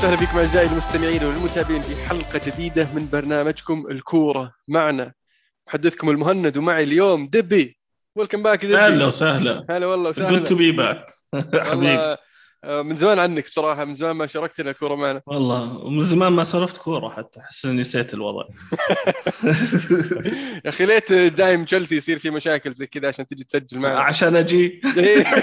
وسهلا فيكم أعزائي المستمعين والمتابعين في حلقة جديدة من برنامجكم الكورة. معنا محدثكم المهند ومعي اليوم دبي. welcome back دبي. أهلا وسهلا. هلا والله وسهلا. good to be back حبيبي من زمان عنك بصراحة من زمان ما شاركتنا كورة معنا. والله ومن زمان ما سولفت كورة حتى احس إني نسيت الوضع. يا أخي ليت دايم تشيلسي يصير في مشاكل زي كذا عشان تجي تسجل معنا. عشان أجي. إيه.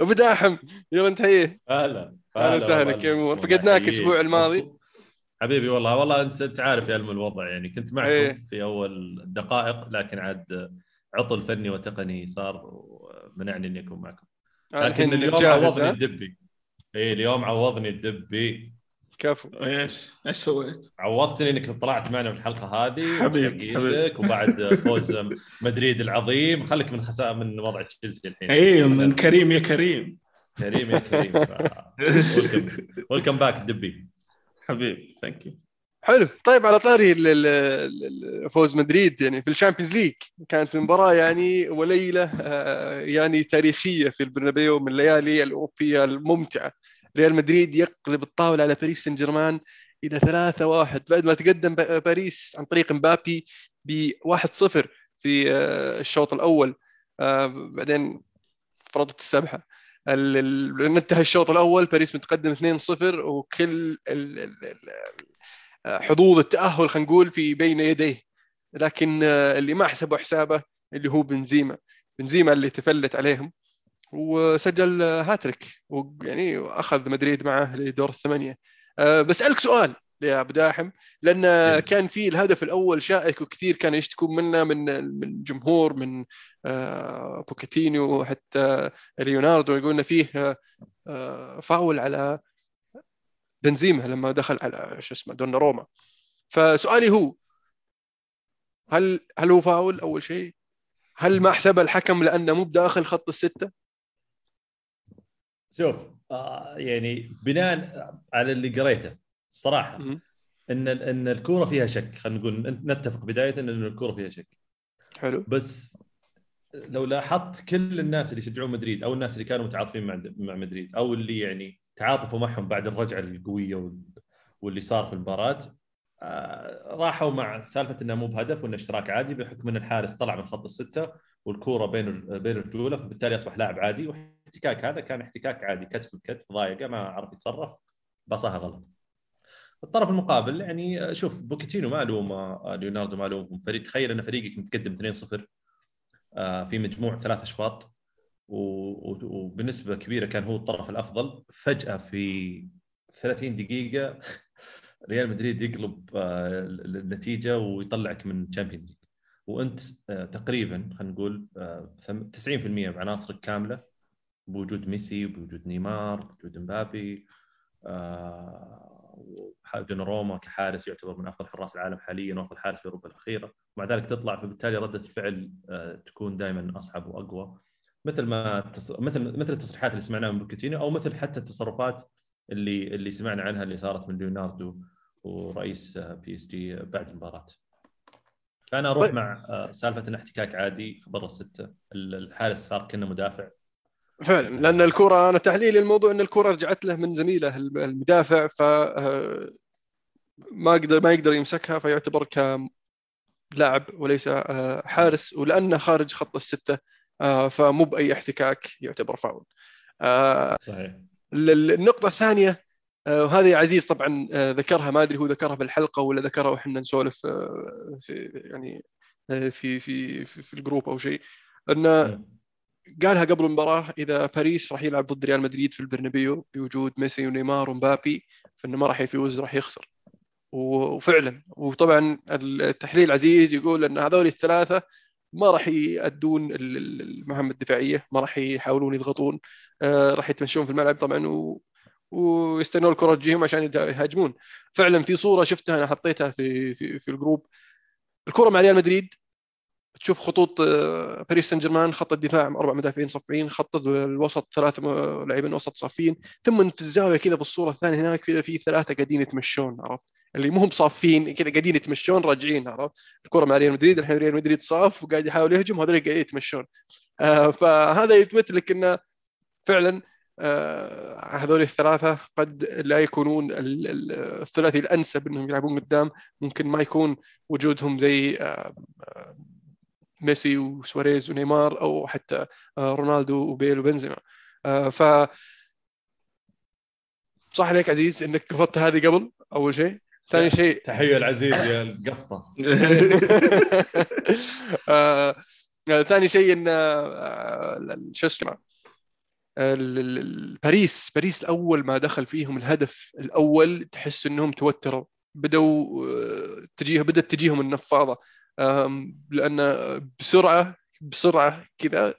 وبداحم يلا نتحييه هلا أهلا وسهلا كيف الأمور فقدناك الأسبوع الماضي. حبيبي والله والله أنت أنت عارف يا علم الوضع يعني كنت معكم إيه. في أول دقائق لكن عاد عطل فني وتقني صار ومنعني إني أكون معكم. لكن اليوم جاهز عوضني ها؟ الدبي. اي اليوم عوضني الدبي. كفو. إيش؟ إيش سويت؟ عوضتني إنك طلعت معنا في الحلقة هذه حبيبي، وشقيتك وبعد فوز مدريد العظيم. خليك من خسائر من وضع تشيلسي الحين. اي من كريم يا كريم. كريم يا كريم. welcome back دبي حبيبي thank you حلو. طيب على طاري ال- ال- ال- فوز مدريد يعني في ال Champions League كانت مباراه يعني وليلة آه، يعني تاريخية في البرنابيو من الليالي الأوروبية الممتعة. ريال مدريد يقلب الطاولة على باريس سان جيرمان إلى 3-1 بعد ما تقدم ب- باريس عن طريق مبابي ب 1-0 في آه، الشوط الأول آه، بعدين فرضت السبحه ال- ال- انتهى الشوط الأول. باريس متقدم 2-0 وكل حظوظ التأهل خلينا نقول في بين يديه. لكن آه، اللي ما حسبوا حسابه اللي هو بنزيما. بنزيما اللي تفلت عليهم وسجل آه، هاتريك ويعني أخذ مدريد معه لدور الثمانية. آه، بسألك سؤال. يا أبو داحم لأن إيه. كان في الهدف الأول شائك وكثير كانوا يشتكون منه من من جمهور من آه، بوكيتينيو حتى ليوناردو يقولون فيه آه، آه، فاول على بنزيما لما دخل على شو اسمه دونا روما فسؤالي هو هل هل هو فاول أول شيء؟ هل ما حسبها الحكم لأنه مو بداخل خط الستة؟ شوف آه يعني بناء على اللي قريته الصراحه. إن إن الكورة فيها شك خلينا نقول نتفق بداية إن الكورة فيها شك حلو بس لو لاحظت كل الناس اللي يشجعون مدريد أو الناس اللي كانوا متعاطفين مع مع مدريد أو اللي يعني تعاطفوا معهم بعد الرجعة القوية وال- واللي صار في المباراة آه، راحوا مع سالفة إنه مو بهدف وإنه اشتراك عادي بحكم إن الحارس طلع من خط الستة والكورة بين بين رجوله فبالتالي أصبح لاعب عادي واحتكاك هذا كان احتكاك عادي كتف بكتف ضايقة ما عرف يتصرف باصاها غلط. الطرف المقابل يعني شوف بوكيتينو ما الوم آه، ليوناردو ما الوم فريق تخيل أن فريقك متقدم 2-0 آه، في مجموع ثلاث أشواط وبنسبة كبيرة كان هو الطرف الأفضل. فجأة في 30 دقيقة ريال مدريد يقلب آه، النتيجة ويطلعك من Champions League وأنت آه، تقريبا خلينا نقول آه، ثم- 90% بعناصرك كاملة بوجود ميسي بوجود نيمار بوجود مبابي دوناروما كحارس يعتبر من أفضل حراس العالم حاليا وأفضل حارس في أوروبا الأخيرة. ومع ذلك تطلع فبالتالي ردة الفعل آه، تكون دائما أصعب وأقوى. مثل ما تص... مثل مثل التصريحات اللي سمعناها من بوكيتينو أو مثل حتى التصرفات اللي اللي سمعنا عنها اللي صارت من ليوناردو ورئيس PSG بعد المباراة. فانا أروح طيب. مع آه، سالفة إن احتكاك عادي برا السته ال- الحارس صار كأنه مدافع. فعلا. لأن الكرة أنا تحليلي الموضوع إن الكرة رجعت له من زميله المدافع ف آه، ما يقدر ما يقدر يمسكها فيعتبر كلاعب وليس آه، حارس ولأنه خارج خط الستة آه، فمو بأي احتكاك يعتبر فاول. آه، صحيح. ال- ال- النقطة الثانية آه، وهذه عزيز طبعا ذكرها ما أدري هو ذكرها بالحلقة ولا ذكرها وإحنا نسولف في يعني في في في, في ال group أو شيء. انه قالها قبل المباراة إذا باريس راح يلعب ضد ريال مدريد في البرنابيو بوجود ميسي ونيمار ومبابي فإنه ما راح يفوز راح يخسر. وفعلا. وطبعا التحليل عزيز يقول إن هذول الثلاثة ما راح يأدون ال- ال- المهام الدفاعية ما راح يحاولون يضغطون. آه، راح يتمشون في الملعب طبعا و... ويستنون الكرة تجيهم عشان يهاجمون. فعلا في صورة شفتها أنا حطيتها في في, في ال group. الكرة مع ريال مدريد تشوف خطوط آه، باريس سان جيرمان خط الدفاع أربع مدافعين صفين خط الوسط ثلاث لاعبين وسط صافين ثم في الزاوية كذا بالصورة الثانية هناك في ثلاثة قاعدين يتمشون عرفت؟ اللي مو صافين كذا قاعدين يتمشون راجعين عرفت؟ الكرة مع ريال مدريد الحين ريال مدريد صاف وقاعد يحاول يهجم وهذول قاعدين يتمشون. آه، فهذا يثبت لك إنه فعلا آه، هذول الثلاثة قد لا يكونون ال- ال- الثلاثي الأنسب أنهم يلعبون قدام. ممكن ما يكون وجودهم زي آه، ميسي وسواريز ونيمار أو حتى آه، رونالدو وبيل وبنزيما. آه، ف صح عليك عزيز إنك قفطت هذه قبل أول شيء. ثاني شيء. تحية العزيز يا القفطة. آه، ثاني شيء إن شو اسمه باريس باريس اول ما دخل فيهم الهدف الأول تحس إنهم توتروا بدوا تجيه بدأت تجيهم النفاضة. لأن بسرعة بسرعة كذا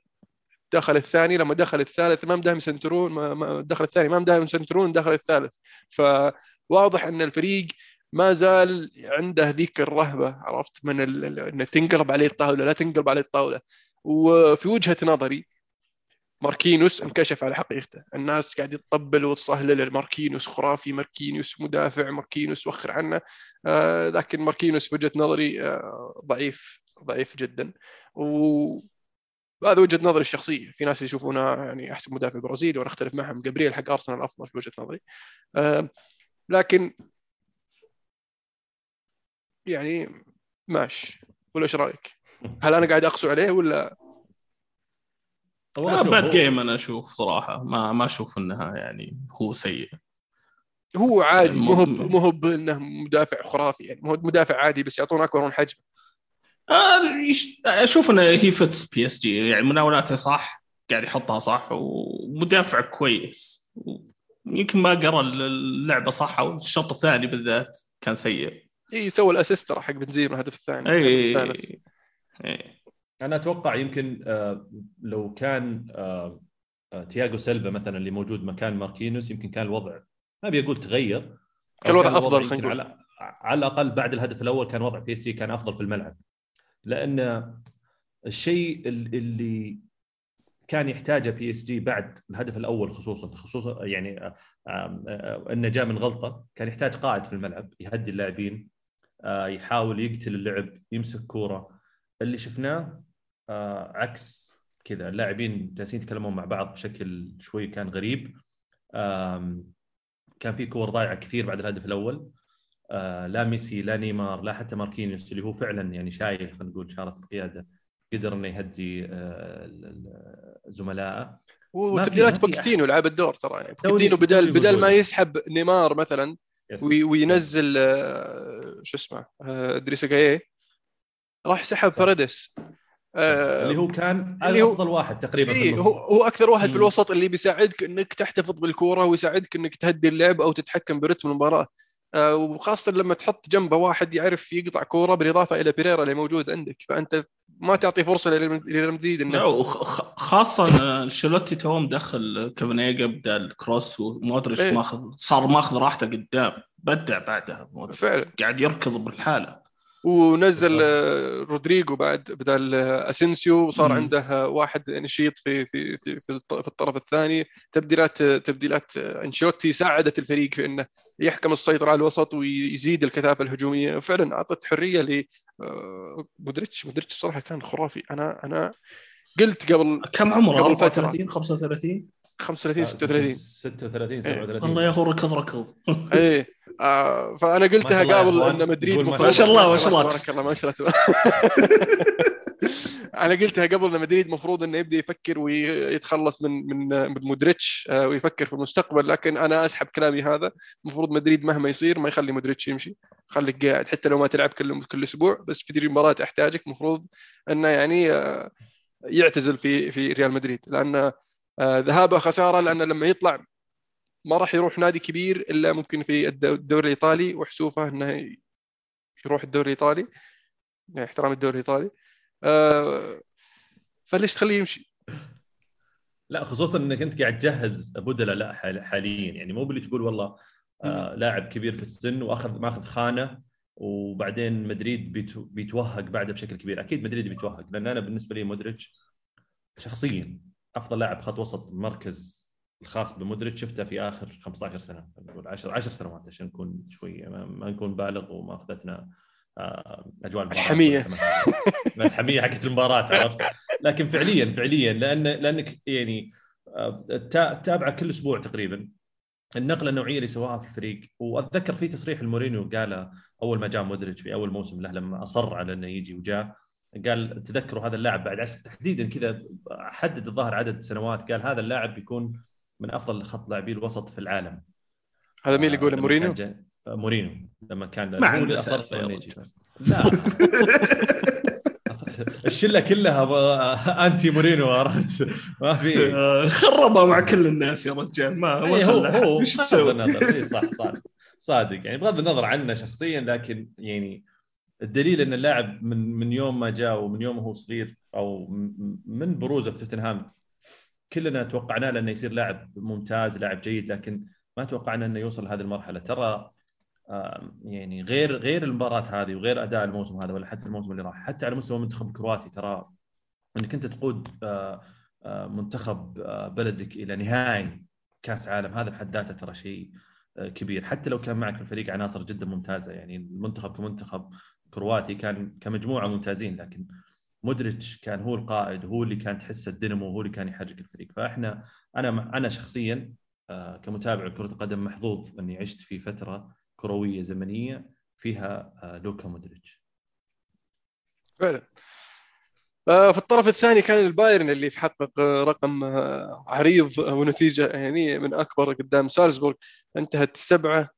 دخل الثاني لما دخل الثالث ما مداهم يسنترون ما دخل الثاني ما مداهم يسنترون دخل الثالث. فواضح إن الفريق ما زال عنده ذيك الرهبة عرفت؟ من ان تنقلب عليه الطاولة لا تنقلب عليه الطاولة. وفي وجهة نظري ماركينوس انكشف على حقيقته. الناس قاعد تطبل وتصهلل ماركينوس خرافي ماركينوس مدافع ماركينوس وخر عنه. آه لكن ماركينوس في وجهة نظري آه ضعيف ضعيف جدا. و هذا وجهة نظري الشخصية. في ناس يشوفونه يعني أحسن مدافع برازيلي وأنا أختلف معهم. جابرييل حق أرسنال أفضل في وجهة نظري. آه لكن يعني ماشي. ولا إيش رأيك؟ هل أنا قاعد أقسو عليه ولا والله bad game أنا أشوف صراحة. ما ما أشوف إنها يعني هو سيء. هو عادي مو هو مو هو إنه مدافع خرافي يعني هو مدافع عادي بس يعطونه أكبر من حجم آه، أشوف إنه he fits PSG يعني مناولاته صح قاعد يحطها صح ومدافع كويس. يمكن ما قرأ اللعبة صح أو الشوط الثاني بالذات كان سيء. اي سوى ال assist حق بنزيما الهدف الثاني اي الثالث. اي أنا أتوقع يمكن آه، لو كان آه، آه، تياغو سيلفا مثلا اللي موجود مكان ماركينوس يمكن كان الوضع ما أبي أقول تغير كان الوضع يمكن خلينا نقول. على على الأقل بعد الهدف الأول كان وضع بي كان أفضل في الملعب لأن الشيء ال- اللي كان يحتاجه بي إس جي بعد الهدف الأول خصوصا خصوصا يعني انه جاء من غلطة كان يحتاج قائد في الملعب يهدي اللاعبين يحاول يقتل اللعب يمسك كورة اللي شفناه آه، عكس كذا. اللاعبين جالسين يتكلمون مع بعض بشكل شوي كان غريب. كان في كور ضايعة كثير بعد الهدف الأول. آه، لا ميسي لا نيمار لا حتى ماركينيوس اللي هو فعلا يعني شايل خلينا نقول شارة القيادة قدر إنه يهدي آه، زملائه. وتبديلات بوكيتينو لعب الدور ترى. يعني بوكيتينو بدل بدل ما. يسحب نيمار مثلا وينزل آه، شو اسمه ادريس راح سحب صح. آه، اللي هو كان اللي هو- أفضل واحد تقريبا في إيه. هو هو أكثر واحد في. الوسط اللي بيساعدك إنك تحتفظ بالكورة ويساعدك إنك تهدي اللعب أو تتحكم برتم المباراة آه، وخاصة لما تحط جنبه واحد يعرف يقطع كورة بالإضافة إلى بيريرا اللي موجود عندك فأنت ما تعطي فرصة لريال لريال مدريد لا انه وخ- خ- خاصة أنشيلوتي توه مدخل كامافينجا بدال كروس ومودريتش إيه. ماخذ صار ماخذ راحته قدام بدع، بعدها مودريتش فعلا قاعد يركض بالحالة ونزل بالضبط. آه، رودريجو بعد بدل آه، أسينسيو وصار مم. عنده آه، واحد نشيط في في في في الط- في الطرف الثاني تبديلات آه، تبديلات آه، أنشيلوتي ساعدت الفريق في إنه يحكم السيطرة على الوسط ويزيد الكثافة الهجومية فعلا أعطت حرية ل آه، مودريتش مودريتش صراحة كان خرافي أنا أنا قلت قبل كم عمره قبل فترة. 34 35 35 36 36 إيه. 37 والله يا اخو ركض ركض. إيه. آه فأنا قلتها قبل. إن مدريد ما شاء الله، ما شاء الله. تبارك الله. ما شاء الله. أنا قلتها قبل إن مدريد مفروض إنه يبدأ يفكر ويتخلص من من من مودريتش آه، ويفكر في المستقبل. لكن أنا أسحب كلامي هذا. المفروض مدريد مهما يصير ما يخلي مودريتش يمشي. خليك قاعد. حتى لو ما تلعب كل كل أسبوع بس في مباراة أحتاجك. المفروض إنه يعني آه، يعتزل في في ريال مدريد. لأن ذهابه خسارة لأن لما يطلع ما راح يروح نادي كبير إلا ممكن في الدو- الدوري الإيطالي وحسوفه إنه يروح الدوري الإيطالي يعني احترام الدوري الإيطالي. آه، فليش تخليه يمشي؟ لا خصوصا إنك أنت قاعد تجهز بدله لا حال- حاليا. يعني مو باللي تقول والله آه لاعب كبير في السن وأخذ ماخذ خانة وبعدين مدريد بيتو- بيتوهق بعده بشكل كبير. أكيد مدريد بيتوهق لأن أنا بالنسبة لي مودريتش شخصيا أفضل لاعب خط وسط مركز الخاص بمودريتش شفته في آخر 15 سنة نقول 10 10 سنوات عشان نكون شوي ما, نكون بالغ وما اخذتنا آه، أجواء. الحمية. الحمية حقت المباراة عرفت لكن فعليا فعليا لأن لأنك يعني آه، تا- تتابعه كل أسبوع تقريبا النقلة النوعية اللي سواها في الفريق وأتذكر في تصريح المورينيو قاله أول ما جاء مودريتش في أول موسم له لما أصر على إنه يجي وجاء قال تذكروا هذا اللاعب بعد عشر تحديدا كذا حدد الظاهر عدد سنوات قال هذا اللاعب بيكون من أفضل خط لاعبي الوسط في العالم. هذا مين اللي يقول لما مورينيو؟ كان جا- آه، لما كان. يجي لا. الشلة كلها ب- أنتي مورينو عرفت؟ ما في. آه، خربها مع كل الناس يا رجال. ما ما إيه هو. هو بغض تسوي؟ إيه صح صح. صادق. يعني بغض النظر عنه شخصيا لكن يعني الدليل إن اللاعب من من يوم ما جاء ومن يوم هو صغير أو من بروزه في توتنهام كلنا توقعناه له انه يصير لاعب ممتاز لاعب جيد لكن ما توقعنا إنه يوصل لهذه المرحلة. ترى يعني غير غير المباراة هذه وغير أداء الموسم هذا ولا حتى الموسم اللي راح حتى على مستوى المنتخب الكرواتي ترى إنك أنت تقود آه، آه، منتخب آه، بلدك إلى نهائي كأس عالم هذا بحد ذاته ترى شيء كبير. حتى لو كان معك في الفريق عناصر جدا ممتازة يعني المنتخب كمنتخب كرواتي كان كمجموعة ممتازين لكن مودريتش كان هو القائد هو اللي كان تحس الدينامو هو اللي كان يحرك الفريق. فإحنا أنا أنا شخصيا آه، كمتابع كرة القدم محظوظ إني عشت في فترة كروية زمنية فيها آه، لوكا مودريتش. فعلا. آه، في الطرف الثاني كان البايرن اللي حقق آه، رقم عريض ونتيجة يعني من أكبر قدام سالزبورغ. انتهت سبعة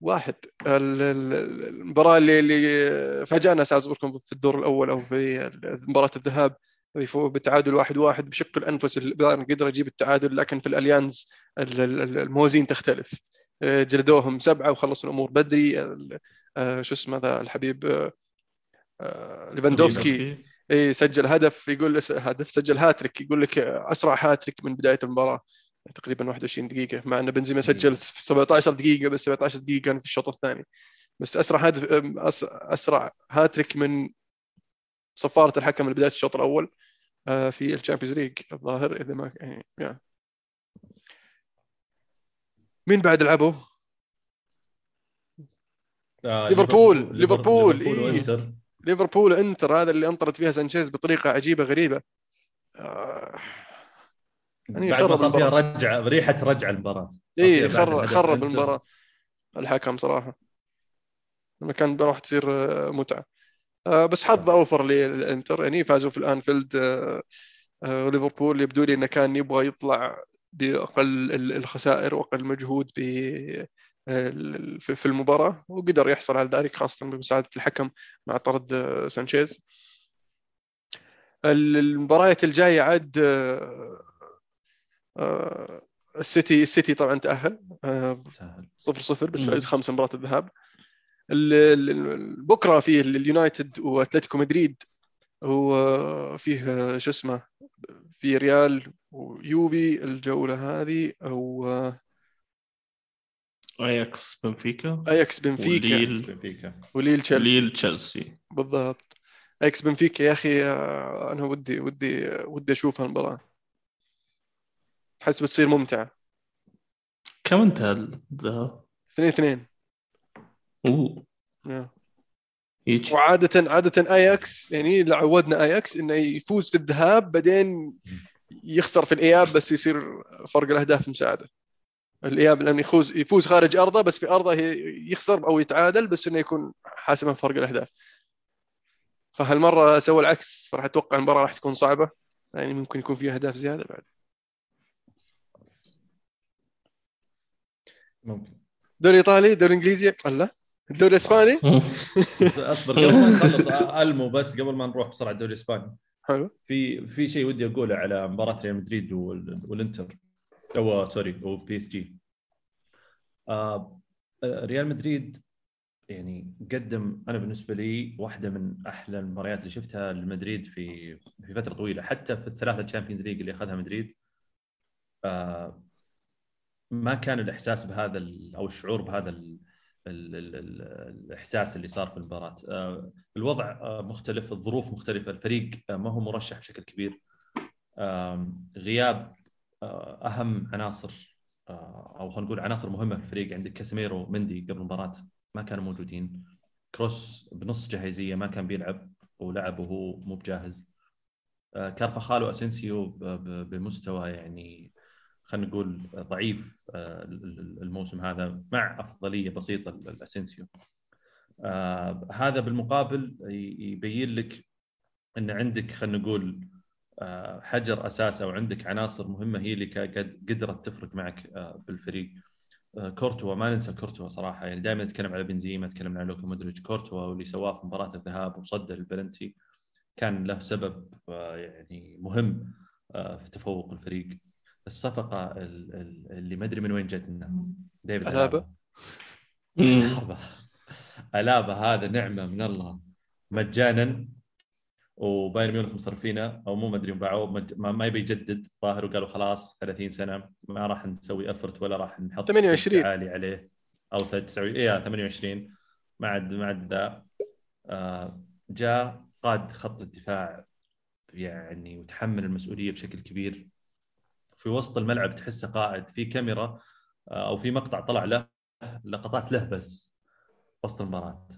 واحد. ال- ال- المباراة اللي اللي فاجأنا سالزبورغ في الدور الأول أو في مباراة الذهاب يفوز بتعادل واحد واحد بشق الأنفس البايرن قدر يجيب التعادل لكن في الأليانز ال- ال- الموازين تختلف. جلدوهم سبعة وخلصوا الأمور بدري. آه، شو اسمه ذا الحبيب؟ آه، آه، ليفاندوفسكي. اي سجل هدف يقول هدف سجل هاتريك يقول لك أسرع هاتريك من بداية المباراة. تقريبا 21 دقيقة مع إن بنزيما سجل في 17 دقيقة بس 17 دقيقة كانت في الشوط الثاني بس أسرع هدف أسرع هاتريك من صفارة الحكم لبداية الشوط الأول آه، في الشامبيونز ليج الظاهر إذا ما يعني يعني. مين بعد لعبوا؟ آه، ليفربول- ليفربول، ليفربول إيه. ليفربول إنتر هذا اللي انطرد فيها سانشيز بطريقة عجيبة غريبة آه، يعني بعد ما صار فيها. رجعة ريحة رجع المباراة. اي خرب خرب. المباراة. الحكم صراحة. لما كان بروح تصير آه، متعة. آه، بس حظ أوفر للإنتر. يعني فازوا في الأنفيلد آه، ليفربول. يبدو لي انه كان يبغى يطلع بأقل ال- الخسائر وأقل مجهود في المباراة. وقدر يحصل على ذلك خاصة بمساعدة الحكم مع طرد سانشيز. ال- المباريات الجاية عاد السيتي السيتي طبعا تأهل آه،. صفر صفر بس. فاز خمسة مباراة الذهاب. ال- ال- ال- بكرة فيه اليونايتد وأتلتيكو مدريد وفيه شو اسمه في فياريال ويوفي. الجولة هذه أو أياكس بنفيكا أياكس بنفيكا. وليل بنفيكا. وليل تشيلسي. ليل تشيلسي. بالضبط. أياكس بنفيكا يا أخي آه، أنا ودي ودي ودي أشوف هالمباراة. احس بتصير ممتعة كم انتهى الذهاب؟ اثنين اثنين أوه يا. يجي وعادة عادة اياكس يعني اللي عودنا اياكس إنه يفوز في الذهاب بعدين يخسر في الإياب بس يصير فرق الأهداف مساعدة. الإياب لأنه يفوز يفوز خارج أرضه بس في أرضه يخسر أو يتعادل بس إنه يكون حاسما فرق الأهداف. فهالمرة سوى العكس فراح أتوقع المباراة راح تكون صعبة يعني ممكن يكون فيها أهداف زيادة بعد. ممكن. دوري إيطالي دوري إنجليزي. لا الدوري الإسباني. أصبر قبل ما نخلص ألمو بس قبل ما نروح بسرعة الدوري الإسباني. حلو. في في شيء ودي أقوله على مباراة ريال مدريد وال- والإنتر. أو sorry وبي اس جي آه، ريال مدريد يعني قدم أنا بالنسبة لي واحدة من أحلى المباريات اللي شفتها لمدريد في في فترة طويلة. حتى في الثلاثة تشامبيونز ليج اللي أخذها مدريد آه، ما كان الإحساس بهذا أو الشعور بهذا ال ال ال ال الإحساس اللي صار في المباراة. آه، الوضع آه، مختلف الظروف مختلفة الفريق آه، ما هو مرشح بشكل كبير. غياب أهم عناصر أو خلينا نقول عناصر مهمة في الفريق عندك كاسيميرو مندي قبل المباراة ما كانوا موجودين. كروس بنص جاهزية ما كان بيلعب ولعب وهو مو بجاهز. كارفاخال واسنسيو بمستوى يعني خلينا نقول ضعيف آه، الموسم هذا مع أفضلية بسيطة لأسينسيو. آه، هذا بالمقابل يبين لك إن عندك خلينا نقول آه، حجر أساس أو عندك عناصر مهمة هي اللي قدرت تفرق معك بالفريق. كورتوا ما ننسى كورتوا صراحة. يعني دائما نتكلم على بنزيما نتكلم على لوكا مودريتش. كورتوا واللي سواه في مباراة الذهاب وصد البلنتي كان له سبب يعني مهم في تفوق الفريق. الصفقة اللي ما أدري من وين جت لنا ديفيد ألابا. ألابا. ألابا. هذا نعمة من الله. مجانا وبايرن ميونخ مصرفينه أو مو مدري باعوه ما يبي يجدد ظاهر وقالوا خلاص 30 سنة ما راح نسوي effort ولا راح نحط 28 عالي عليه. أو 29 اي 28 ما عاد ما عاد ذا. آه، جاء قاد خط الدفاع يعني وتحمل المسؤولية بشكل كبير. في وسط الملعب تحسه قائد في كاميرا آه، أو في مقطع طلع له لقطات له بس وسط المباراة.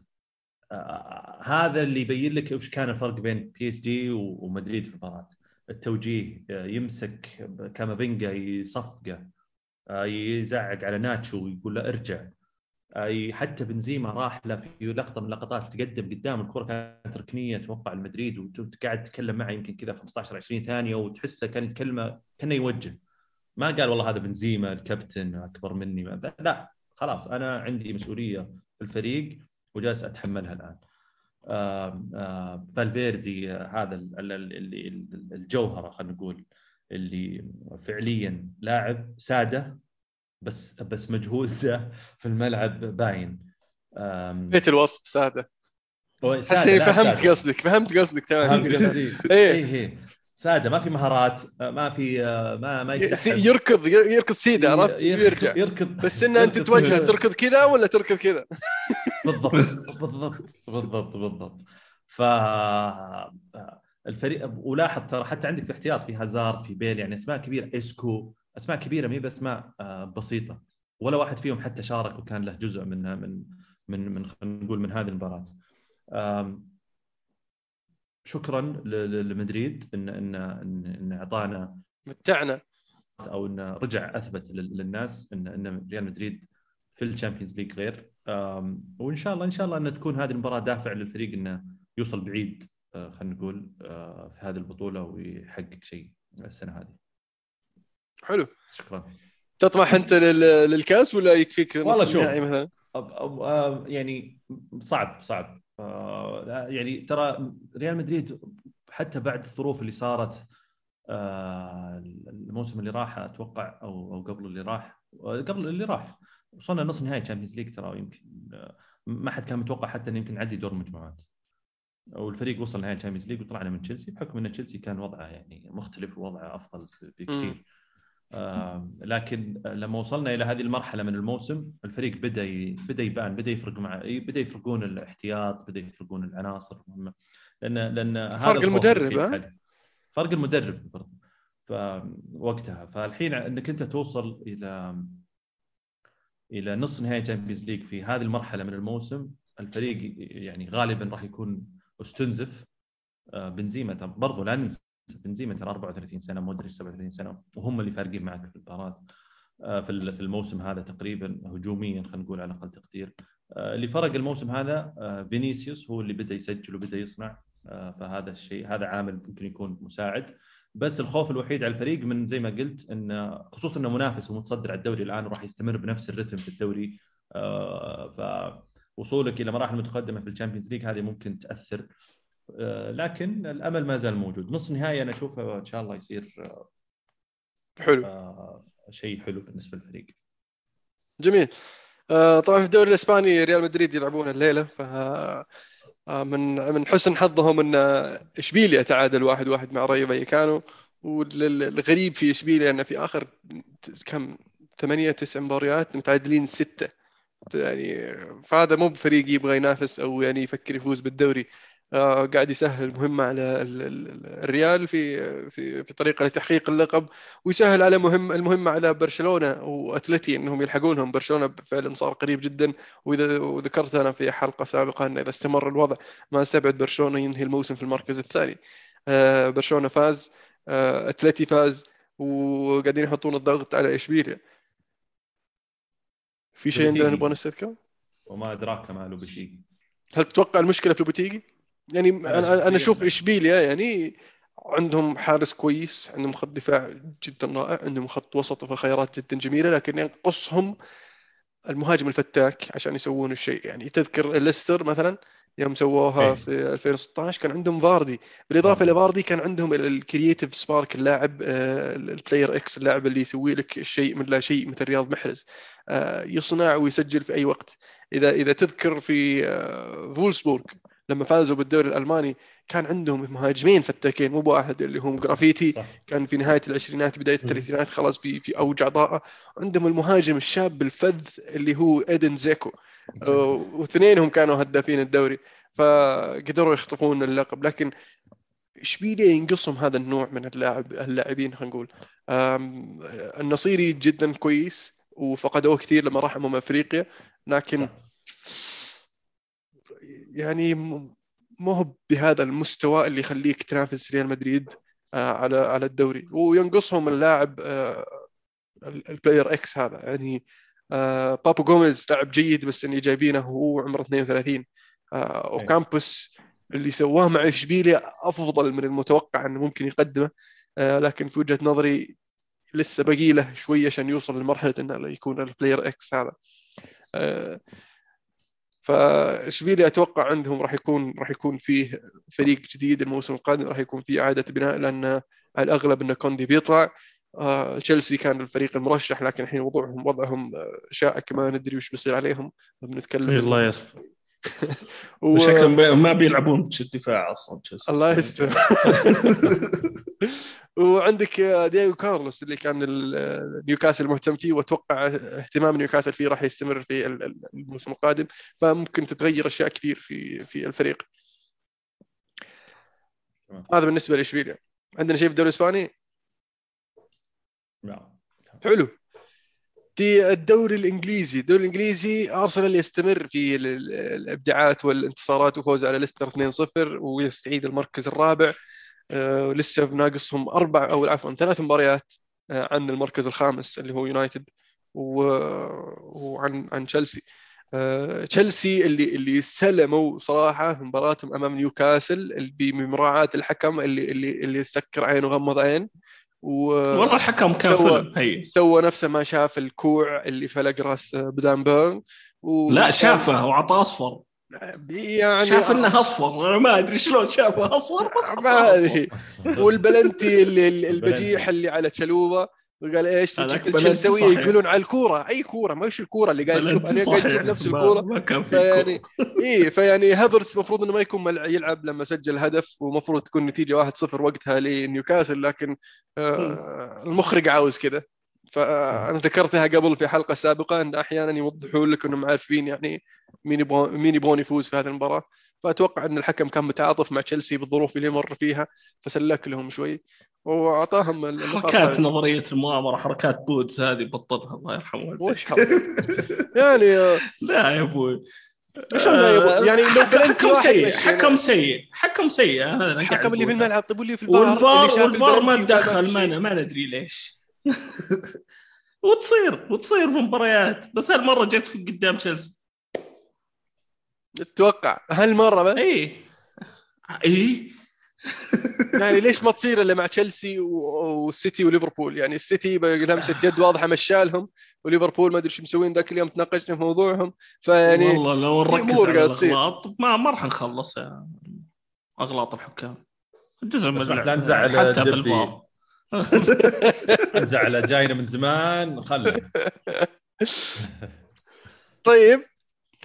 آه، هذا اللي يبين لك وش كان الفرق بين PSG ومدريد في المباراة. التوجيه آه، يمسك كامافينجا يصفقه يزعق على ناتشو ويقول له ارجع. حتى بنزيما راح له في لقطة من اللقطات تقدم قدام الكرة كانت ركنية توقع المدريد وقاعد تتكلم معه يمكن كذا 15 20 ثانية وتحسه كان يتكلم كأنه يوجه. ما قال والله هذا بنزيما الكابتن أكبر مني لا خلاص أنا عندي مسؤولية في الفريق وجالس أتحملها الآن. فالفيردي هذا اللي الجوهرة خلينا نقول اللي فعليا لاعب سادة بس بس مجهوده في الملعب باين. بيت الوصف سادة. حسيت فهمت قصدك فهمت قصدك تمام إيه. إيه سادة ما في مهارات ما في ما ما يركض يركض سيدة عرفت؟ يرجع. يركض. بس انه أنت توجه تركض كذا ولا تركض كذا؟ بالضبط بالضبط بالضبط بالضبط. ف الفريق ولاحظ ترى حتى عندك في احتياط في هازارد في بيل يعني أسماء كبيرة. إسكو أسماء كبيرة مي باسماء آه، بسيطة. ولا واحد فيهم حتى شارك وكان له جزء من من من من خلينا نقول من هذه المباراة. شكرا لمدريد إن إن إن أعطانا متعنا. أو انه رجع أثبت للناس إن إن ريال مدريد في ال Champions League غير. وإن شاء الله إن شاء الله إن تكون هذه المباراة دافع للفريق إنه يوصل بعيد آه، خلينا نقول آه، في هذه البطولة ويحقق شيء السنة هذه. حلو. شكرا. تطمح أنت للكاس ولا يكفيك والله شوف مثلا؟ آه، يعني صعب صعب. آه، يعني ترى ريال مدريد حتى بعد الظروف اللي صارت آه، الموسم اللي راح أتوقع أو أو قبل اللي راح قبل اللي راح. وصلنا نص نهائي Champions League ترى يمكن ما حد كان متوقع حتى انه يمكن نعدي دور المجموعات والفريق وصل نهائي Champions League وطلعنا من تشيلسي بحكم إن تشيلسي كان وضعه يعني مختلف ووضعه أفضل بكثير. لكن لما وصلنا إلى هذه المرحلة من الموسم الفريق بدأ بدأ يبان بدأ يفرق مع بدأ يفرقون الاحتياط بدأ يفرقون العناصر. المهمه لأن لأن فرق المدرب فرق المدرب برضه فوقتها فالحين إنك أنت توصل إلى إلى نصف نهائي Champions League في هذه المرحلة من الموسم الفريق يعني غالبا راح يكون أستنزف. آه، بنزيما برضو لا ننسى. بنزيما ترى 34 سنة مودريتش 37 سنة وهم اللي فارقين معك في المباراه آه، في الموسم هذا تقريبا هجوميا خلينا نقول على أقل تقدير. آه، اللي فرق الموسم هذا آه، فينيسيوس هو اللي بدأ يسجل وبدأ يصنع. فهذا الشيء هذا عامل ممكن يكون مساعد. بس الخوف الوحيد على الفريق من زي ما قلت إن خصوصا إنه منافس ومتصدر على الدوري الآن وراح يستمر بنفس الرتم في الدوري. فوصولك إلى مراحل متقدمة في ال Champions League هذه ممكن تأثر. لكن الأمل ما زال موجود. نص نهائي أنا أشوفه إن شاء الله يصير آه، حلو. آه، شيء حلو بالنسبة للفريق. جميل. طبعا في الدوري الإسباني ريال مدريد يلعبون الليلة ف من من حسن حظهم إن إشبيليا تعادل واحد واحد مع ريو فايكانو والغريب في إشبيليا انه في آخر كم ثمانية تسع مباريات متعادلين ستة. يعني فهذا مو بفريق يبغى ينافس أو يعني يفكر يفوز بالدوري. آه، قاعد يسهل مهمة على الريال في في في طريقة لتحقيق اللقب ويسهل على مهم المهمة على برشلونة وأتلتي إنهم يلحقونهم برشلونة فعلا صار قريب جدا وإذا وذكرت أنا في حلقة سابقة أن إذا استمر الوضع ما استبعد برشلونة ينهي الموسم في المركز الثاني آه، برشلونة فاز آه، أتلتي فاز وقاعدين يحطون الضغط على إشبيليا في شيء عندنا. نبغى نستذكره؟ وما أدراك ما لوبيتيجي هل تتوقع المشكلة في لوبوتيجي؟ يعني أنا أنا أشوف. إشبيليا يعني عندهم حارس كويس عندهم خط دفاع جدا رائع عندهم خط وسط وخيارات جدا جميلة لكن ينقصهم المهاجم الفتاك عشان يسوون الشيء يعني تذكر ليستر مثلا يوم سووها إيه. في 2016 كان عندهم فاردي بالإضافة فاردي. لفاردي كان عندهم ال creative spark اللاعب آه، ال player X اللاعب اللي يسوي لك الشيء من لا شيء مثل رياض محرز آه، يصنع ويسجل في أي وقت اذا إذا تذكر في آه، فولسبورغ لما فازوا بالدوري الألماني كان عندهم مهاجمين فتاكين مو بواحد اللي هم جرافيتي. صح. كان في نهاية العشرينات بداية الثلاثينات خلاص في في أوج عطائه عندهم المهاجم الشاب الفذ اللي هو إيدن دزيكو. واثنينهم كانوا هدافين الدوري فقدروا يخطفون اللقب. لكن اشبيليا ينقصهم هذا النوع من اللاعب اللاعبين خلينا نقول؟ النصيري جدا كويس وفقدوه كثير لما راح امم أفريقيا لكن يعني مو هو بهذا المستوى اللي يخليك تنافس ريال مدريد آه، على على الدوري. وينقصهم اللاعب آه، ال- ال player X هذا. يعني آه، بابو جوميز لاعب جيد بس اني جايبينه وهو عمره 32 آه، اوكامبوس اللي سواه مع إشبيليا أفضل من المتوقع إنه ممكن يقدمه. لكن في وجهة نظري لسه باقي له شوية عشان يوصل لمرحلة إنه يكون ال player X هذا. فاشبيليا أتوقع عندهم راح يكون راح يكون فيه فريق جديد الموسم القادم راح يكون فيه اعاده بناء لأن على الأغلب إن كوندي بيطلع آه، تشيلسي كان الفريق المرشح لكن الحين وضعهم وضعهم شائك ما ندري وش بيصير عليهم بنتكلم. إيه، الله يستر. و... شكلهم ما بيلعبون دفاع أصلا تشيلسي. الله يستر. وعندك دييغو كارلوس اللي كان نيوكاسل مهتم فيه وأتوقع اهتمام نيوكاسل فيه راح يستمر في ال- ال- الموسم القادم فممكن تتغير أشياء كثير في في الفريق. هذا بالنسبة لإشبيليا. عندنا شيء في الدوري الإسباني؟ لا. حلو. في الدوري الإنجليزي. الدوري الإنجليزي أرسنال يستمر في ال- ال- الإبداعات والانتصارات وفوز على ليستر 2-0 ويستعيد المركز الرابع. آه، لسه ناقصهم أربع أو عفوا ثلاث مباريات آه، عن المركز الخامس اللي هو يونايتد و- وعن عن تشيلسي. آه، تشيلسي اللي اللي سلموا صراحة مباراتهم أمام نيوكاسل بمراعاة الحكم اللي اللي اللي سكر عين وغمض عين. و والله الحكم كان سوى- فيلم هي. سوى نفسه ما شاف الكوع اللي فلق راس بدان بيرن. و... لا شافه وعطى أصفر. يعني شاف إنه أصفر. أنا ما أدري شلون شافه. أصفر بس ما أدري. والبلنتي اللي. البجيح اللي على تشلوبه وقال إيش صحيح. يقولون على الكورة. أي كورة ما إيش الكورة اللي قاعد تشوف أنا قاعد نفس الكورة. ما كان في فيعني كورة. اي فيعني هافرتس المفروض إنه ما يكون ملع- يلعب لما سجل هدف ومفروض تكون نتيجة 1-0 وقتها لنيوكاسل لكن آه المخرج عاوز كذا فأنا ذكرتها قبل في حلقة سابقة إن أحيانا يوضحوا لك إنهم عارفين يعني مين يبغون مين يبغون يفوز في هذه المباراة فأتوقع أن الحكم كان متعاطف مع تشيلسي بالظروف اللي مر فيها فسلك لهم شوي وأعطاهم حركات. نظرية المؤامره حركات بودز هذه بطلها الله يرحمه والديك. وش؟ يعني آه، لا يا أبوي لا يا أبو؟ يعني لو حكم- حكم سيء. حكم سيء حكم سيء هذا الحكم اللي في. الملعب طيب واللي في اللي والفار والفار ما تدخل ما. ما ندري ليش وتصير وتصير في مباريات بس هالمرة جت في قدام تشيلسي أتوقع هالمرة بس؟ اي اي يعني ليش ما تصير إلا مع تشيلسي والسيتي وليفربول؟ يعني السيتي لمسه يد واضحة مشالهم وليفربول ما أدري إيش مسوين ذاك اليوم تناقشنا في موضوعهم. فيعني والله لو نركز على. الأغلاط ما ما راح نخلص يا أغلاط الحكام. جزء من لا. نزعل حتى. بالفار. زعله جاينا من زمان خله طيب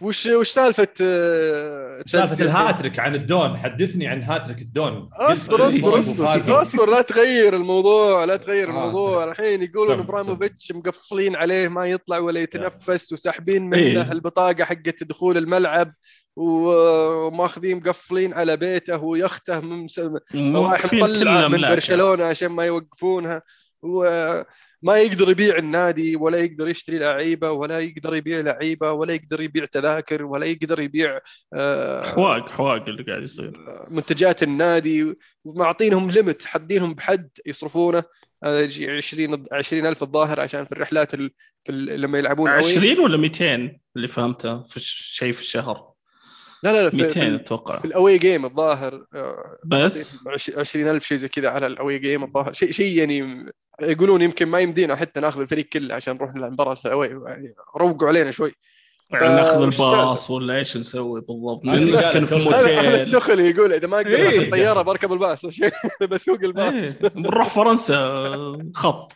وش وش سالفة آه، سالفة؟ الهاتريك عن الدون حدثني عن هاتريك الدون اصبر اصبر اصبر. اصبر لا تغير الموضوع لا تغير آه، الموضوع. الحين يقولون ابراموفيتش مقفلين عليه ما يطلع ولا يتنفس وساحبين إيه. منه البطاقة حقت دخول الملعب وماخذين مقفلين على بيته ويخته ممس- رايح موقفين كل مطلعه من. برشلونة عشان ما يوقفونها و ما يقدر يبيع النادي ولا يقدر يشتري لعيبة ولا يقدر يبيع لعيبة ولا يقدر يبيع تذاكر ولا يقدر يبيع آه، حواق حواق اللي قاعد يصير. منتجات النادي. معطينهم ليمت حدينهم بحد يصرفونه. آه، يجي 20 20000 الظاهر عشان في الرحلات ال... في ال... لما يلعبون away. 20 ولا 200 اللي فهمته في شيء في الشهر؟ لا لا لا في, 200 في, أتوقع. في الأوي جيم الظاهر آه، بس؟ 20000 شيء زي كذا على الأوي جيم الظاهر. شيء شيء يعني يقولون يمكن ما يمدينا حتى ناخذ الفريق كله عشان نروح نلعب مباراه الأوي يعني روقوا علينا شوي. يعني ناخذ وش الباص ولا إيش نسوي بالضبط؟ نسكن في موتيل التخل يقول إذا ما أقدر إيه. اخذ الطيارة بركب الباص. بسوق الباص إيه، بنروح فرنسا خط.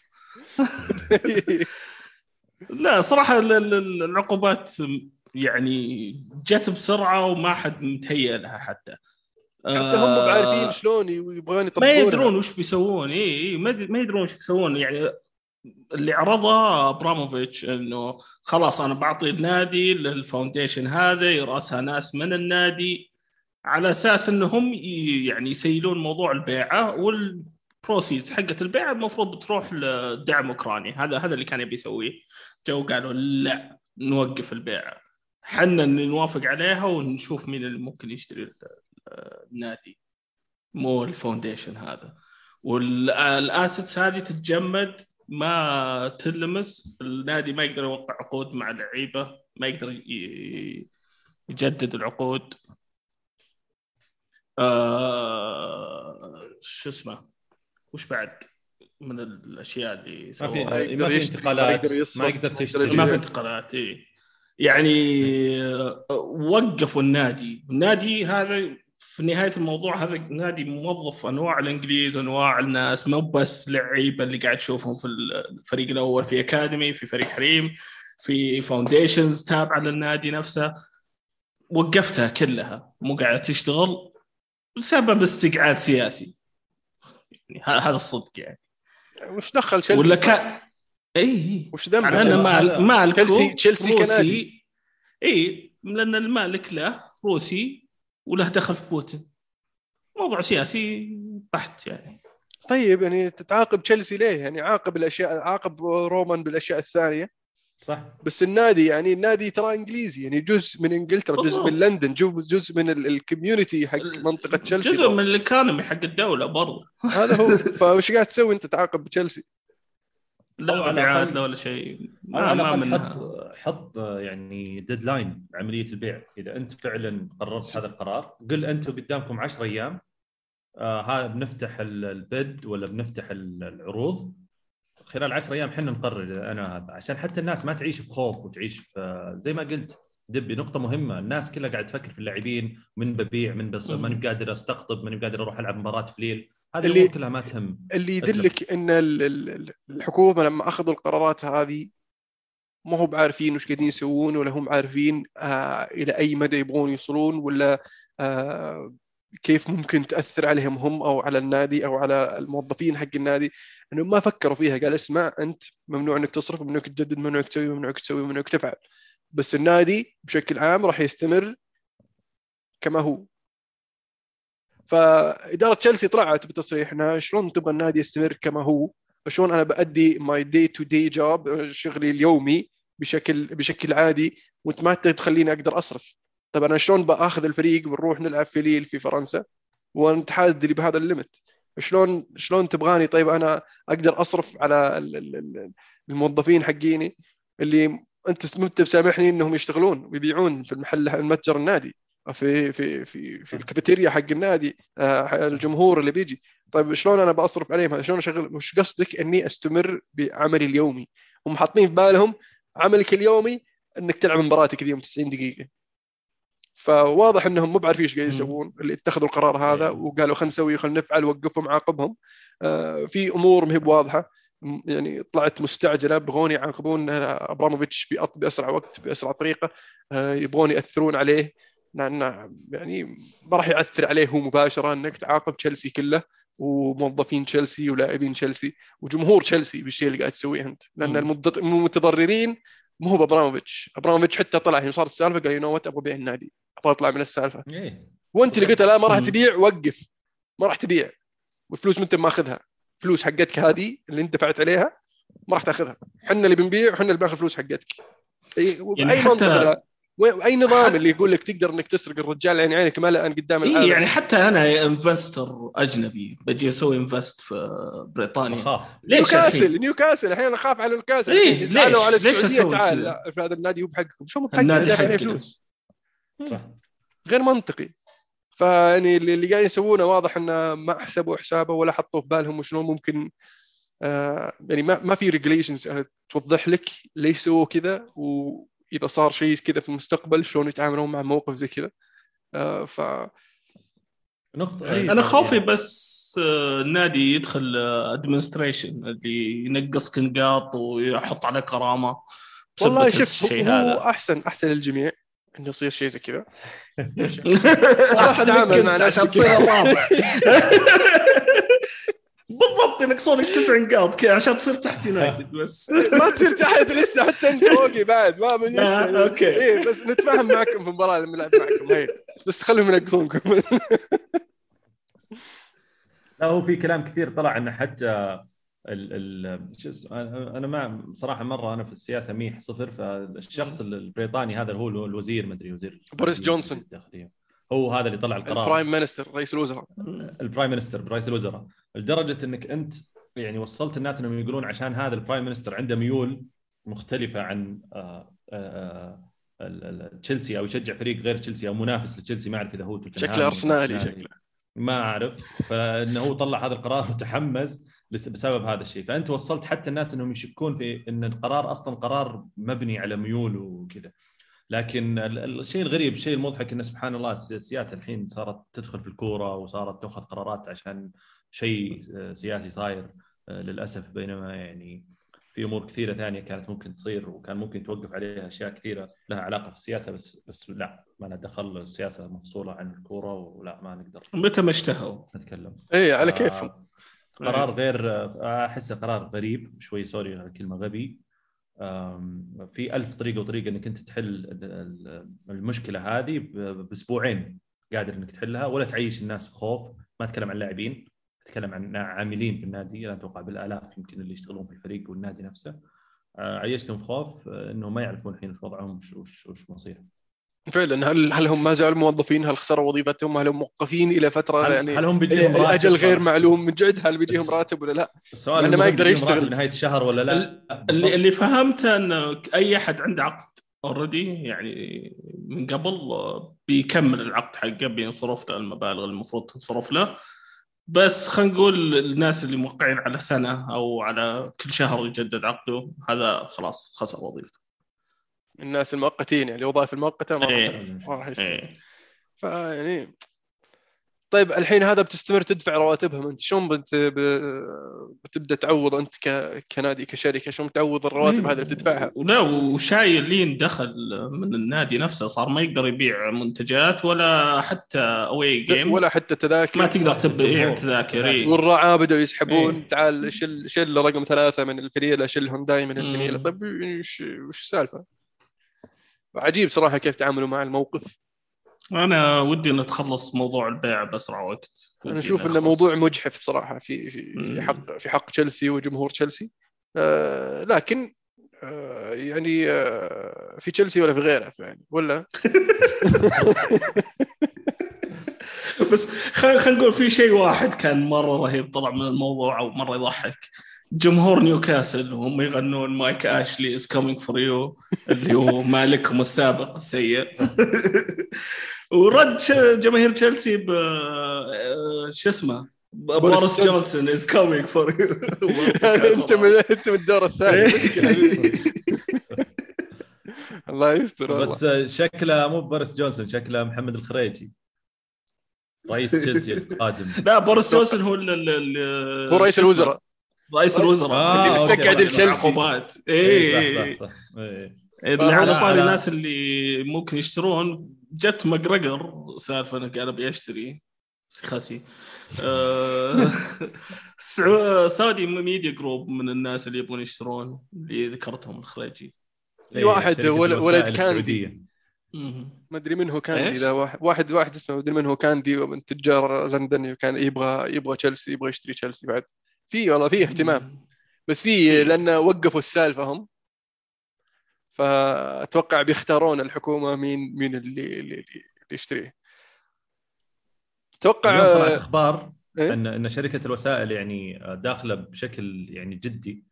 لا صراحة ال- ال- العقوبات يعني جت بسرعة وما حد متهيأ لها حتى. حتى هم مو آه، عارفين شلون يبغون ما يطبقونها. يدرون وش بيسوون. إي إي ما يد- ما يدرون وش بيسوون. يعني اللي عرضه أبراموفيتش إنه خلاص أنا بعطي النادي لل foundation هذا يرأسها ناس من النادي على أساس إنهم يعني يسيلون موضوع البيعة وال process حقت البيعة المفروض بتروح لدعم اوكرانيا هذا هذا اللي كان يبي يسويه. جو قالوا لا نوقف البيعة. حنا نوافق عليها ونشوف مين اللي ممكن يشتري ال- النادي. مو ال foundation هذا. وال assets هذه تتجمد ما تلمس النادي ما يقدر يوقع عقود مع اللعيبه ما يقدر يجدد العقود. آه شو اسمه؟ وش بعد من الأشياء اللي ما في ما في يشتري، ما انتقالات ما يقدر تشتري. ما في انتقالات إيه. يعني آه، وقفوا النادي. النادي هذا في نهاية الموضوع هذا نادي موظف أنواع الإنجليز أنواع الناس مو بس لعيبة اللي قاعد تشوفهم في الفريق الأول في academy في فريق حريم في foundations تابعة للنادي نفسه. وقفتها كلها. مو قاعدة تشتغل بسبب استقعاد سياسي. يعني هذا الصدق يعني. وش دخل تشيلسي ولا كان اي اي وش ذنب على ان تشيلسي؟ مال مالكه تشيلسي- تشيلسي كنادي. اي لأن المالك له روسي وله دخل في بوتين موضوع سياسي بحت يعني طيب يعني تتعاقب تشيلسي ليه؟ يعني عاقب الاشياء عاقب رومان بالأشياء الثانية صح بس النادي يعني النادي ترى إنجليزي يعني جزء من إنجلترا جزء من. لندن جزء من ال- ال community حق منطقة تشيلسي جزء من ال economy حق الدولة برضه هذا هو فوش قاعد تسوي أنت تعاقب تشيلسي؟ لا مبيعات لا ولا شيء. ما, منها حط حط يعني deadline عملية البيع. إذا أنت فعلا قررت هذا القرار قل أنتم قدامكم 10 أيام آه ها بنفتح ال- ال bid ولا بنفتح ال- العروض. خلال 10 أيام إحنا نقرر أنا هذا. عشان حتى الناس ما تعيش في خوف وتعيش في زي ما قلت دبي نقطة مهمة، الناس كلها قاعد تفكر في اللاعبين من ببيع من بس. ماني قادر أستقطب ماني قادر أروح ألعب مباراة في ليل، هذه اللي- كلها ما تهم. اللي. يدلك إن ال- ال- الحكومة لما أخذوا القرارات هذه ما هم بعارفين وش قاعدين يسوون ولا هم عارفين آه إلى أي مدى يبغون يوصلون ولا آه كيف ممكن تأثر عليهم هم أو على النادي أو على الموظفين حق النادي. انهم ما فكروا فيها قال اسمع أنت ممنوع إنك تصرف ممنوع إنك تجدد ممنوع إنك تسوي ممنوع إنك تسوي ممنوع إنك تفعل. بس النادي بشكل عام راح يستمر كما هو. فإدارة تشيلسي طلعت بتصريح انها شلون تبغى النادي يستمر كما هو؟ شلون أنا بأدي my day to day job شغلي اليومي بشكل بشكل عادي وأنت ما تخليني أقدر أصرف. طيب أنا شلون بأخذ الفريق بنروح نلعب في ليل في فرنسا؟ وانت حادد لي بهذا ال limit. شلون شلون تبغاني؟ طيب أنا أقدر أصرف على ال- ال- ال- الموظفين حقيني اللي أنت انت بسامحني إنهم يشتغلون ويبيعون في المحل المتجر النادي. في في في في الكافيتيريا حق النادي آه، الجمهور اللي بيجي. طيب شلون أنا بصرف عليهم؟ شلون أشغل؟ مش قصدك إني أستمر بعملي اليومي؟ هم حاطين في بالهم عملك اليومي إنك تلعب مباراتك ذي يوم 90 دقيقة. فواضح إنهم مو بعارفين إيش قاعد. يسوون اللي اتخذوا القرار هذا إيه. وقالوا خلينا نسوي خلينا نفعل وقفهم عاقبهم آه، في أمور ما هي بواضحة. يعني طلعت مستعجلة بغون يعاقبون آه، أبراموفيتش بأسرع وقت بأسرع طريقة آه، يبغون يأثرون عليه. لأن يعني ما راح يأثر عليه هو مباشرة إنك تعاقب تشيلسي كله وموظفين تشيلسي ولاعبين تشيلسي وجمهور تشيلسي بالشيء اللي قاعد تسويه أنت. لأن المتضررين مو هو بابراموفيتش أبراموفيتش حتى طلع يوم صارت السالفة قال you know what أبغى ابيع النادي. أبغى أطلع من السالفة. إيه. وأنت اللي قلت لا ما راح. تبيع وقف. ما راح تبيع. والفلوس ما انت ماخذها فلوس حقتك هذه اللي أنت دفعت عليها ما راح تأخذها. إحنا اللي بنبيع وحنا اللي بناخذ فلوس حقتك. اي يعني حتى- أي نظام اللي يقول لك تقدر إنك تسرق الرجال عين عينك ما الان قدام اي العالم يعني حتى أنا investor أجنبي بجي أسوي invest في بريطانيا. أخاف. ليش نيوكاسل؟ نيوكاسل الحين أخاف على نيوكاسل. إيه، يسألوا ليش؟ على ليش السعودية تعال؟ لا في هذا النادي هو بحقكم. شو مو بحقنا النادي حقنا. فلوس. صح. غير منطقي. فيعني اللي اللي قاعد يسوونه واضح إنه ما حسبوا حسابه ولا حطوا في بالهم وشلون ممكن آه يعني ما ما في regulations توضح لك ليش سووا كذا واذا صار شيء كذا في المستقبل شلون يتعاملون مع موقف زي كذا. آه ف نقطة غريب. أنا خوفي بس آه، النادي يدخل administration اللي ينقص نقاط ويحط عليه غرامة. والله شوف هو هذا. أحسن أحسن للجميع إنه يصير شيء زي كذا. راح أتعامل مع عشان نفسي تصير الرابع بالضبط ينقصونك تسع نقاط كذا عشان تصير تحت يونايتد بس. ما تصير تحت لسه حتى أنت فوقي بعد ما من آه، لسه أوكي. إيه بس نتفاهم معكم في المباراة لما نلعب معكم هي بس خلهم ينقصونكم. لا هو في كلام كثير طلع إنه حتى ال ال شو اسمه أنا أنا ما صراحة مرة أنا في السياسة ميح صفر فالشخص البريطاني هذا هو الوزير ما أدري وزير بوريس جونسون. هو هذا اللي طلع القرار. ال prime minister رئيس الوزراء. ال prime minister رئيس الوزراء. لدرجة إنك أنت يعني وصلت الناس إنهم يقولون عشان هذا ال prime minister عنده ميول مختلفة عن آه، آه، ال- تشيلسي أو يشجع فريق غير تشيلسي أو منافس لتشيلسي ما أعرف إذا هو شكله أرسنالي. شكله. ما أعرف. فإنه هو طلع هذا القرار وتحمس بسبب هذا الشيء. فأنت وصلت حتى الناس إنهم يشكون في إن القرار أصلا قرار مبني على ميول وكذا. لكن ال- ال- الشيء الغريب الشيء المضحك انه سبحان الله الس- السياسة الحين صارت تدخل في الكورة وصارت تأخذ قرارات عشان شيء آه، سياسي صاير آه، للأسف. بينما يعني في أمور كثيرة ثانية كانت ممكن تصير وكان ممكن توقف عليها أشياء كثيرة لها علاقة في السياسة بس بس لا ما لها دخل السياسة مفصولة عن الكورة ولا ما نقدر متى ما اشتهوا. نتكلم. إيه على آه، كيفهم قرار غير آه، أحسه قرار غريب شوي سوري على الكلمة غبي. في ألف طريقة وطريقة إنك أنت تحل ال- ال- المشكلة هذه ب- بأسبوعين قادر إنك تحلها ولا تعيش الناس في خوف ما أتكلم عن اللاعبين اتكلم عن عاملين في النادي أنا أتوقع بالالاف يمكن اللي يشتغلون في الفريق والنادي نفسه. آه، عيشتهم في خوف آه، إنهم ما يعرفون الحين وش وضعهم وش وش, وش مصيرهم. فعلا هل هل هم ما زالوا موظفين؟ هل خسروا وظيفتهم؟ هل هم موقفين إلى فترة؟ هل, يعني هل هم بيجيهم راتب؟ أجل غير معلوم من جد هل بيجيهم راتب ولا لا؟ السؤال لأنه ما يقدر يشتغل. نهاية الشهر ولا لا؟ اللي اللي فهمته إنه أي أحد عنده عقد اوريدي يعني من قبل آه، بيكمل العقد حقه بينصرف له المبالغ المفروض تنصرف له. بس خلينا نقول الناس اللي موقعين على سنة أو على كل شهر يجدد عقده هذا خلاص خسر وظيفته. الناس المؤقتين يعني الوظائف المؤقتة ما إيه. راح- ما راح يستمر إيه. فيعني طيب الحين هذا بتستمر تدفع رواتبهم أنت شلون بت... بتبدأ تعوض أنت ك... كنادي كشركة شلون تعوض الرواتب هذه اللي بتدفعها ولا وشايل لين دخل من النادي نفسه صار ما يقدر يبيع منتجات ولا حتى اوي جيمز ولا حتى تذاكر ما تقدر تبيع الجمهور. تذاكر إيه. والرعاة بدأوا يسحبون إيه. تعال شل شل رقم ثلاثة من الفنيلة شلهم دائما الفنيلة مم. طيب وش السالفة؟ عجيب صراحة كيف تعاملوا مع الموقف أنا ودي نتخلص موضوع البيع بأسرع وقت. أنا أشوف إنه. موضوع مجحف صراحة في في في. حق في حق تشيلسي وجمهور تشيلسي. آه لكن آه يعني آه في تشيلسي ولا في غيره يعني ولا؟ بس خلينا خل نقول في شيء واحد كان مرة رهيب طلع من الموضوع أو مرة يضحك. جمهور نيوكاسل وهم يغنون مايك أشلي is coming for you اللي هو مالكهم السابق السيء. ورد ش- جماهير تشيلسي ب شو اسمه؟ بوريس جونسون. از كومينج فور يو أنت من أنت من الدور الثاني. إيه. الله يستر والله. بس آه، شكله مو بوريس جونسون شكله محمد الخريجي. رئيس تشيلسي القادم. لا بوريس جونسون هو ال- هو رئيس؟ الوزراء. رئيس الوزراء. آه، اللي okay. استقعد التشيلسي العقوبات. إيه، اي صح صح صح. إيه. على طاري الناس اللي ممكن يشترون. جت مقرقر سالفة انه قال أبي أشتري. خسي سعو- Saudi Media Group من الناس اللي يبغون يشترون اللي ذكرتهم الخليجي في واحد ولد كاندي. ما أدري من هو كاندي؟ ذا واحد واحد اسمه ما أدري من هو كاندي ومن تجار لندن كان يبغى يبغى تشيلسي يبغى يشتري تشيلسي بعد. في والله في اهتمام. بس في لأن وقفوا السالفة هم. فأتوقع بيختارون الحكومة مين مين اللي اللي, اللي يشتريه. أتوقع أخبار إيه؟ أن أن شركة الوسائل يعني داخلة بشكل يعني جدي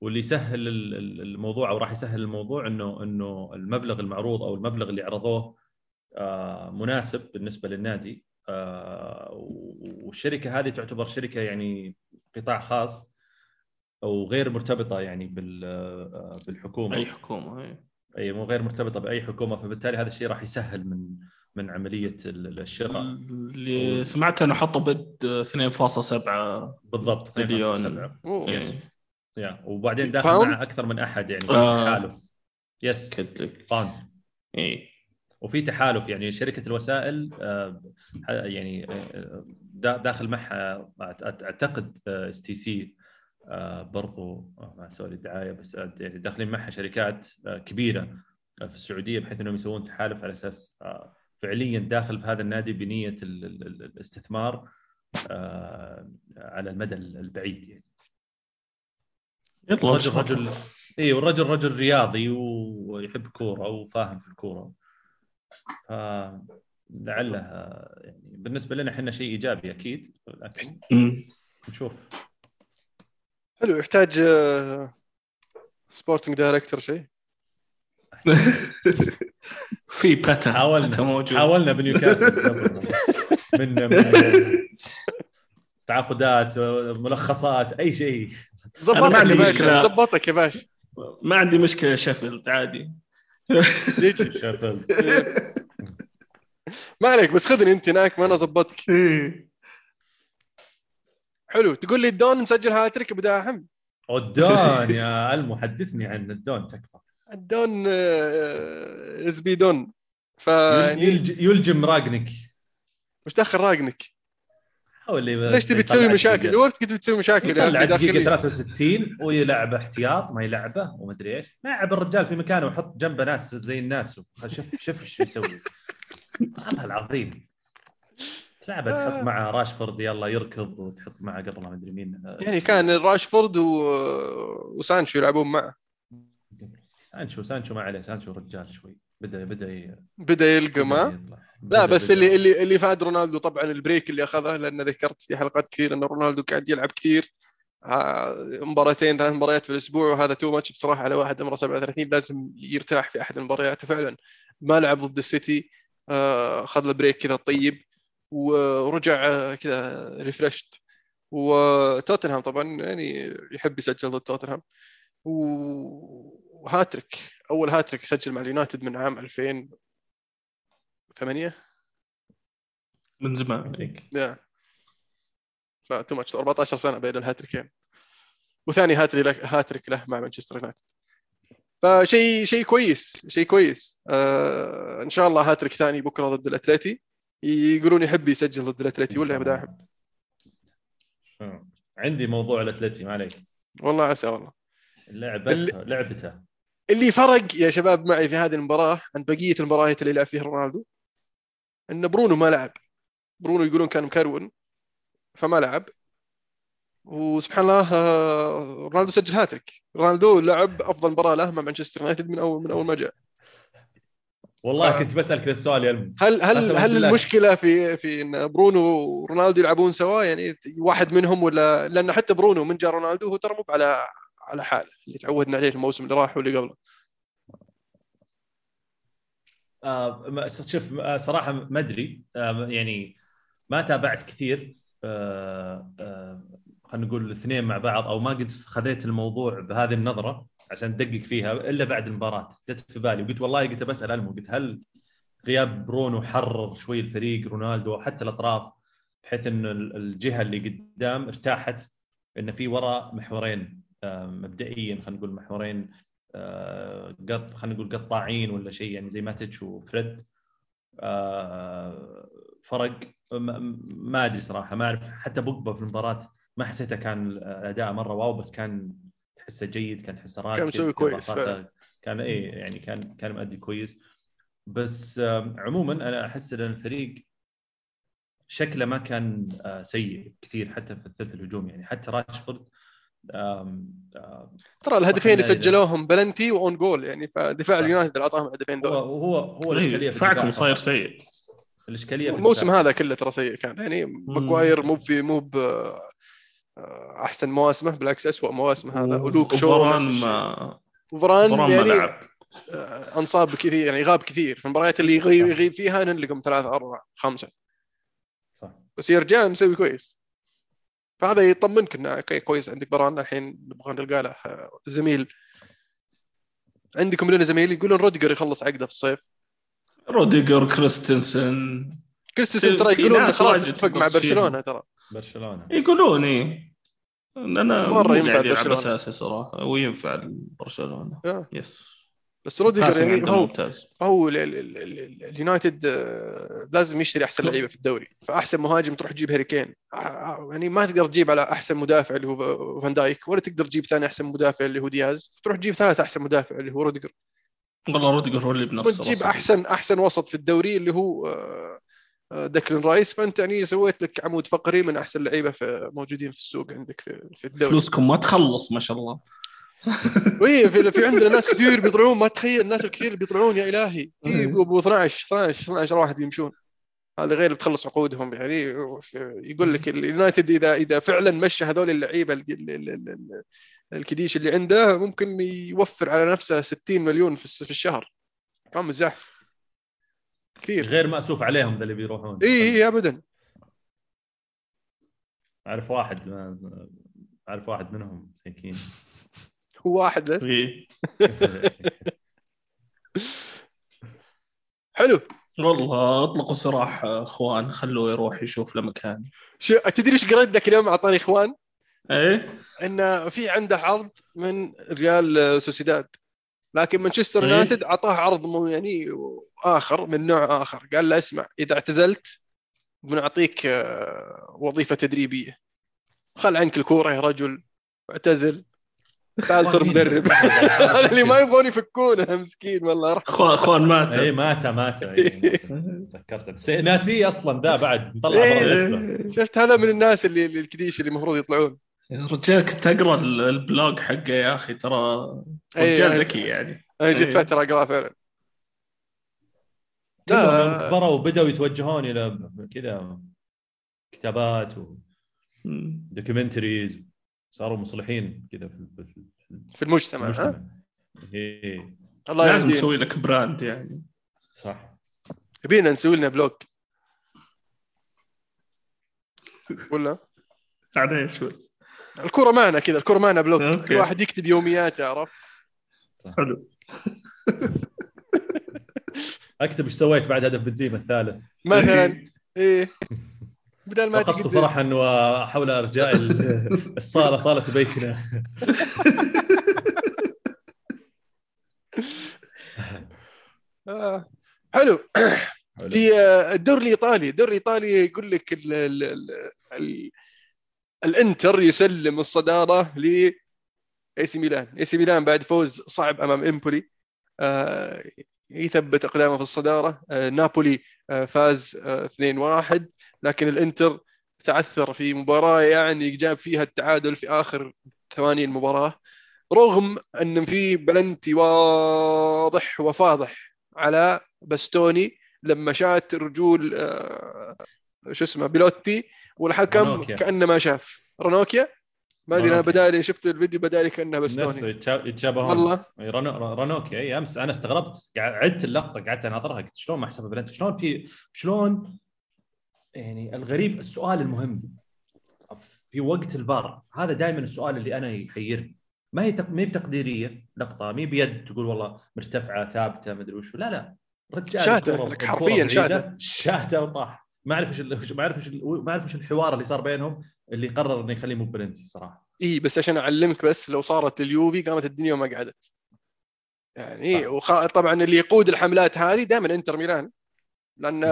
واللي يسهل ال- ال- الموضوع أو راح يسهل الموضوع إنه إنه المبلغ المعروض أو المبلغ اللي عرضوه آه، مناسب بالنسبة للنادي. آه، والشركة هذه تعتبر شركة يعني قطاع خاص. أو غير مرتبطة يعني بال- آه، بالحكومة أي حكومة أي. أي مو غير مرتبطة بأي حكومة فبالتالي هذا الشيء راح يسهل من من عملية ال- الشراء اللي سمعت إنه حطوا بد 2.7 بالضبط مليون 2.7. أوه. yes. إيه. يا وبعدين داخل؟ مع أكثر من أحد يعني في آه. تحالف yes أكد لك pound اي وفي تحالف يعني شركة الوسائل آه، يعني آه، دا- داخل معها أعتقد STC برضو آه، ما sorry الدعاية بس آه، يعني داخلين معها شركات آه، كبيرة آه، في السعودية بحيث إنهم يسوون تحالف على أساس آه، فعليا داخل بهذا النادي بنية ال- ال- ال- الاستثمار آه، على المدى البعيد يعني. يطلع الرجل رجل اي والرجل رجل رياضي ويحب كورة وفاهم في الكورة. لعلها يعني بالنسبة لنا إحنا شيء إيجابي أكيد لكن. نشوف. حلو يحتاج sporting director شيء؟ في باتا حاولنا باتا موجود. حاولنا بنيوكاسل. من من تعاقدات ملخصات أي شيء. عندي يا باشا مشكلة. زبطك يا باشا. ما عندي مشكلة شيفيلد عادي. يجي شيفيلد. ما عليك بس خذني أنت هناك ما أنا زبطك. حلو. تقول لي الدون مسجل هاتريك ابو داحم الدون يا ألمو حدثني عن الدون تكفى. الدون آه، اس بي دون. فيعني يلج- يلجم راجنك وش دخل راقنك؟ حاول لي ليش تبي تسوي مشاكل؟ الورد كنت بتسوي مشاكل يطلع داخلي. 63 ويلعب احتياط ما يلعبه ومدري إيش، لعب الرجال في مكانه وحط جنبه ناس زي الناس. شوف شوف إيش يسوي. الله العظيم. تلعبه تحط معه راشفورد يلا يركض وتحط معه قبل ما ادري مين. يعني كان راشفورد و... وسانشو يلعبون معه. سانشو سانشو ما عليه سانشو رجال شوي. بدأ بدأ ي- بدأ يطلع. لا بس بدأ. اللي اللي اللي فاد رونالدو طبعا ال break اللي أخذه لأن ذكرت في حلقات كثير إن رونالدو قاعد يلعب كثير. آه، مباراتين ثلاث مباريات في الأسبوع وهذا too much بصراحة على واحد عمره 37 لازم يرتاح في أحد المباريات. فعلا ما لعب ضد السيتي. آه، اخذ له break كذا طيب. ورجع كذا refreshed وتوتنهام طبعا يعني يحب يسجل ضد توتنهام. وهاتريك أول هاتريك يسجل مع اليونايتد من عام 2008 من زمان هيك يا ف too much 14 سنة بين الهاتريكين وثاني hat-tri- له هاتريك له مع مانشستر يونايتد. فشيء شيء كويس شيء كويس. آه إن شاء الله هاتريك ثاني بكرة ضد الاتليتي يقولون يحب يسجل ضد الاتليتي ولا يا أبو داحم آه. عندي موضوع الأتلتي ما عليك. والله عسى والله. لعبته لعبته اللي فرق يا شباب معي في هذه المباراة عن بقية المباريات اللي لعب فيها رونالدو إن برونو ما لعب. برونو يقولون كان مكرون فما لعب. وسبحان الله آه، رونالدو سجل هاتريك. رونالدو لعب أفضل مباراة له مع مانشستر يونايتد من اول من أول ما جاء. والله آه. كنت بسالك السؤال يا الم هل هل هل. المشكلة في في إن برونو ورونالدو يلعبون سوا؟ يعني واحد منهم ولا لأن حتى برونو من جاء رونالدو هو ترى مو على على حاله اللي تعودنا عليه الموسم اللي راح واللي قبله. آه شوف آه، صراحة ما أدري. آه يعني ما تابعت كثير. آه آه خلينا نقول الاثنين مع بعض أو ما قد خذيت الموضوع بهذه النظرة. عشان ادقق فيها إلا بعد المباراة. جت في بالي وقلت والله قلت بسأل ألمو قلت هل غياب برونو حرر شوي الفريق رونالدو حتى الأطراف بحيث إن ال- الجهة اللي قدام ارتاحت إن في وراء محورين آه، مبدئيا خلينا نقول محورين آه، قط خلينا نقول قطاعين ولا شيء يعني زي ماتش وفريد. آه، فرق ما- أدري صراحة ما أعرف. حتى بوجبا في المباراة ما حسيته كان الأداء مرة واو بس كان تحسه جيد كان تحسه راكد كان مسوي كويس. كان إيه يعني كان كان مؤدي كويس بس عموما أنا أحس إن الفريق شكله ما كان آه، سيء كثير حتى في الثلث الهجومي يعني حتى راشفورد ترى الهدفين اللي. سجلوهم penalty و own goal يعني فدفاع. اليونايتد اللي اعطاهم الهدفين هو دول هو هو الإشكالية في دفاعكم صاير. سيء الإشكالية في الموسم. هذا كله ترى سيء كان يعني ماجواير مو في مو ب أحسن مواسمه بالعكس اسوء مواسمه هذا. ولوك شو وفاران. ما وفاران فاران ما يعني لعب آه، إصابات كثير يعني غاب كثير. في المباريات اللي يغيب, يغيب فيها نلقم ثلاثة أربعة خمسة. صح. بس يرجع مسوي كويس. فهذا يطمنك إنه okay كويس عندك فاران الحين نبغى نلقى له آه، زميل. عندكم لنا زميل يقولون روديجر يخلص عقده في الصيف. روديجر كريستنسن. كريستنسن ترى يقولون خلاص اتفق مع برشلونة ترى. برشلونة. يقولون إيه. أنا مرة مو ينفع برشلونة. أساسي صراحة. وينفع برشلونة. آه. yes بس روديجر يعني هو ممتاز. هو ال- ال- ال- ال- اليونايتد آه، لازم يشتري أحسن لعيبة في الدوري. فأحسن مهاجم تروح تجيب هاري كين. آه، آه، يعني ما تقدر تجيب على أحسن مدافع اللي هو فان دايك ولا تقدر تجيب ثاني أحسن مدافع اللي هو دياز. تروح تجيب ثالث أحسن مدافع اللي هو روديجر. والله روديجر هو اللي بنفسه وتجيب أصلاً. احسن أحسن وسط في الدوري اللي هو آه، آه، دكلين رايس فأنت يعني سويت لك عمود فقري من أحسن لعيبة في موجودين في السوق عندك في, في الدوري. فلوسكم ما تخلص ما شاء الله. وي في, في عندنا ناس كثير بيطلعون ما تخيل الناس الكثير بيطلعون يا إلهي. في إيه. ابو 12 12 12 واحد يمشون. هذا غير بتخلص عقودهم يعني. يقول لك اليونايتد اذا إذا فعلا مشى هذول اللعيبة ال- ال- ال- ال- الكديش اللي عنده ممكن يوفر على نفسه 60 مليون في في الشهر. كم مزاح كثير. غير مأسوف عليهم ذا اللي بيروحون. إي إي ابدا. أعرف واحد أعرف واحد منهم مساكين هو واحد بس؟ إيه. حلو. والله اطلقوا سراح إخوان خلوه يروح يشوف له مكان. شو تدري إيش قريت ذاك اليوم اعطاني إخوان؟ إيه إن في عنده عرض من ريال سوسيداد. لكن مانشستر إيه. يونايتد أعطاه عرض مو يعني آخر من نوع آخر. قال له اسمع إذا اعتزلت بنعطيك آه، وظيفة تدريبية. خل عنك الكورة يا رجل اعتزل. تعال صر مدرب. اللي ما يبغون يفكونه مسكين والله رح اخوان اخوان مات اي مات مات إيه، تذكرت بس ناسيه أصلا ذا بعد. مطلع إيه. برا شفت هذا من الناس اللي اللي الكديش اللي المفروض يطلعون. رجال كنت أقرأ ال- ال blog حقه يا أخي ترى إيه، رجال يعني- ذكي يعني. جت إيه. فتره اقرا فعلا. لا. كبروا وبدأوا يتوجهون إلى كذا كتابات. و documentaries صاروا مصلحين كذا في في- في في المجتمع ها؟ المجتمع. إيه. الله لازم نسوي لك brand يعني. صح. يبينا نسوي لنا blog ولا؟ معليش بس الكرة معنا كذا الكرة معنا blog okay. كل واحد يكتب يومياته عرفت؟ حلو. أكتب إيش سويت بعد هدف بنزيما الثالث. مثلا إيه. بدل ما رقصت تقدر فرحا وحول أرجاء ال- الصالة صالة بيتنا. آه. حلو. في آه، الدوري الإيطالي الدوري الإيطالي يقول لك ال ال ال الانتر يسلم الصدارة ل اي سي ميلان. اي سي ميلان بعد فوز صعب أمام إمبولي. آه، يثبت أقدامه في الصدارة. آه، نابولي آه، فاز آه، 2-1 لكن الانتر تعثر في مباراة يعني جاب فيها التعادل في آخر ثواني المباراة رغم أن في بلنتي واضح وفاضح على باستوني لما شات رجول آه، شو اسمه بيلوتي والحكم رانوكيا. كأنه ما شاف. رانوكيا ما أدري أنا رانوكيا. بدالي شفت الفيديو بدالي كأنه نفسه باستوني يتشا- يتشابهون والله. إي، رانو- رانوكي إي أمس أنا استغربت. عدت اللقطة قعدت أناظرها قلت شلون ما حسبها بلنتي شلون في شلون يعني الغريب السؤال المهم. في وقت الفار هذا دائما السؤال اللي أنا يحيرني. ما هي تق... ما هي بتقديرية؟ لقطة ما هي بيد تقول والله مرتفعة ثابتة ما أدري وش. لا لا. رجال شاته، حرفياً شاته. شاته وطاح. ما أعرف إيش ما أعرف إيش ما أعرف إيش الحوار اللي صار بينهم اللي قرر إنه يخليه مو بلنتي صراحة. إي بس عشان أعلمك بس لو صارت اليوفي قامت الدنيا وما قعدت. يعني. وخ... طبعا اللي يقود الحملات هذه دائما إنتر ميلان لأن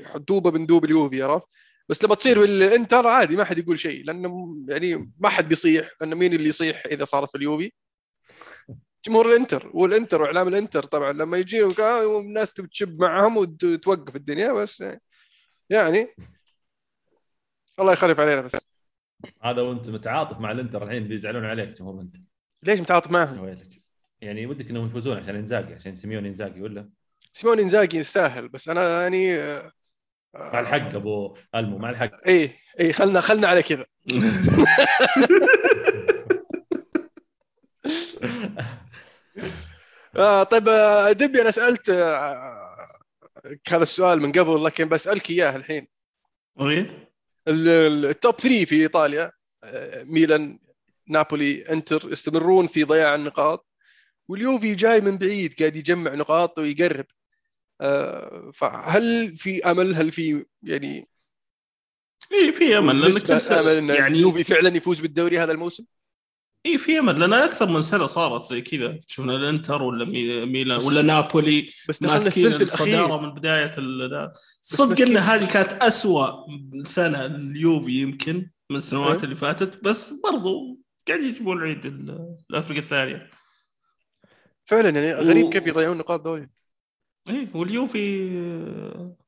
يحدوبه بندوب اليوفي عرفت؟ بس لما تصير بالإنتر عادي ما حد يقول شيء لأنه يعني ما حد بيصيح لأنه مين اللي يصيح إذا صارت في اليوفي؟ جمهور الإنتر والإنتر وإعلام الإنتر طبعا. لما يجيهم والناس تشب معهم وتوقف الدنيا بس يعني. الله يخلف علينا بس. هذا وانت متعاطف مع الانتر الحين بيزعلون عليك جمهور الانتر. ليش متعاطف معهم؟ ويلك. يعني ودك انهم يفوزون عشان إنزاجي عشان سيميون إنزاجي ولا؟ سيمون إنزاجي يستاهل بس أنا يعني آه، مع الحق أبو المو مع الحق. اي اي خلنا خلنا على كذا. آه طيب آه، دبي أنا سألت هذا السؤال من قبل لكن بسألك إياه الحين؟ ال- ال- ال top 3 في إيطاليا آه، ميلان نابولي إنتر يستمرون في ضياع النقاط واليوفي جاي من بعيد قاعد يجمع نقاط ويقرب آه، فهل في أمل هل في يعني اي في أمل لأن نسبة كل سنة يعني اليوفي فعلا يفوز بالدوري هذا الموسم؟ اي في امل لأن أكثر من سنة صارت زي كذا. شفنا الإنتر ولا مي- ميلان ولا نابولي بس ماسكين الصدارة من بداية. صدق. إن هذه كانت أسوأ سنة اليوفي يمكن من السنوات أه. اللي فاتت. بس برضو قاعد يجيبون العيد ال- الافريقيا الثانية. فعلا يعني غريب و- كيف يضيعون نقاط دوري. إيه واليوفي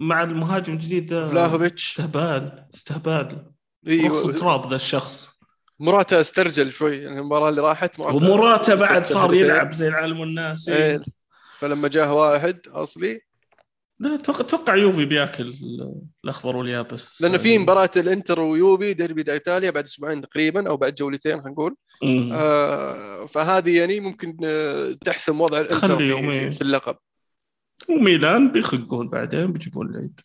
مع المهاجم الجديد ده فلاهوفيتش. استهبال استهبال. أيوه تراب ذا الشخص. مراتا استرجل شوي يعني المباراة اللي راحت مراتا ومراته بعد سجل صار. يلعب زي العالم والناس إيه. إيه. فلما جاه واحد أصلي لا أتوقع يوفي بياكل ال- الأخضر واليابس لأنه في مباراة الإنتر ويوفي ديربي دا إيطاليا بعد أسبوعين تقريبا أو بعد جولتين خلينا. آه فهذه يعني ممكن آه، تحسم وضع الإنتر في. في, اللقب وميلان بيخقون بعدين بيجيبون العيد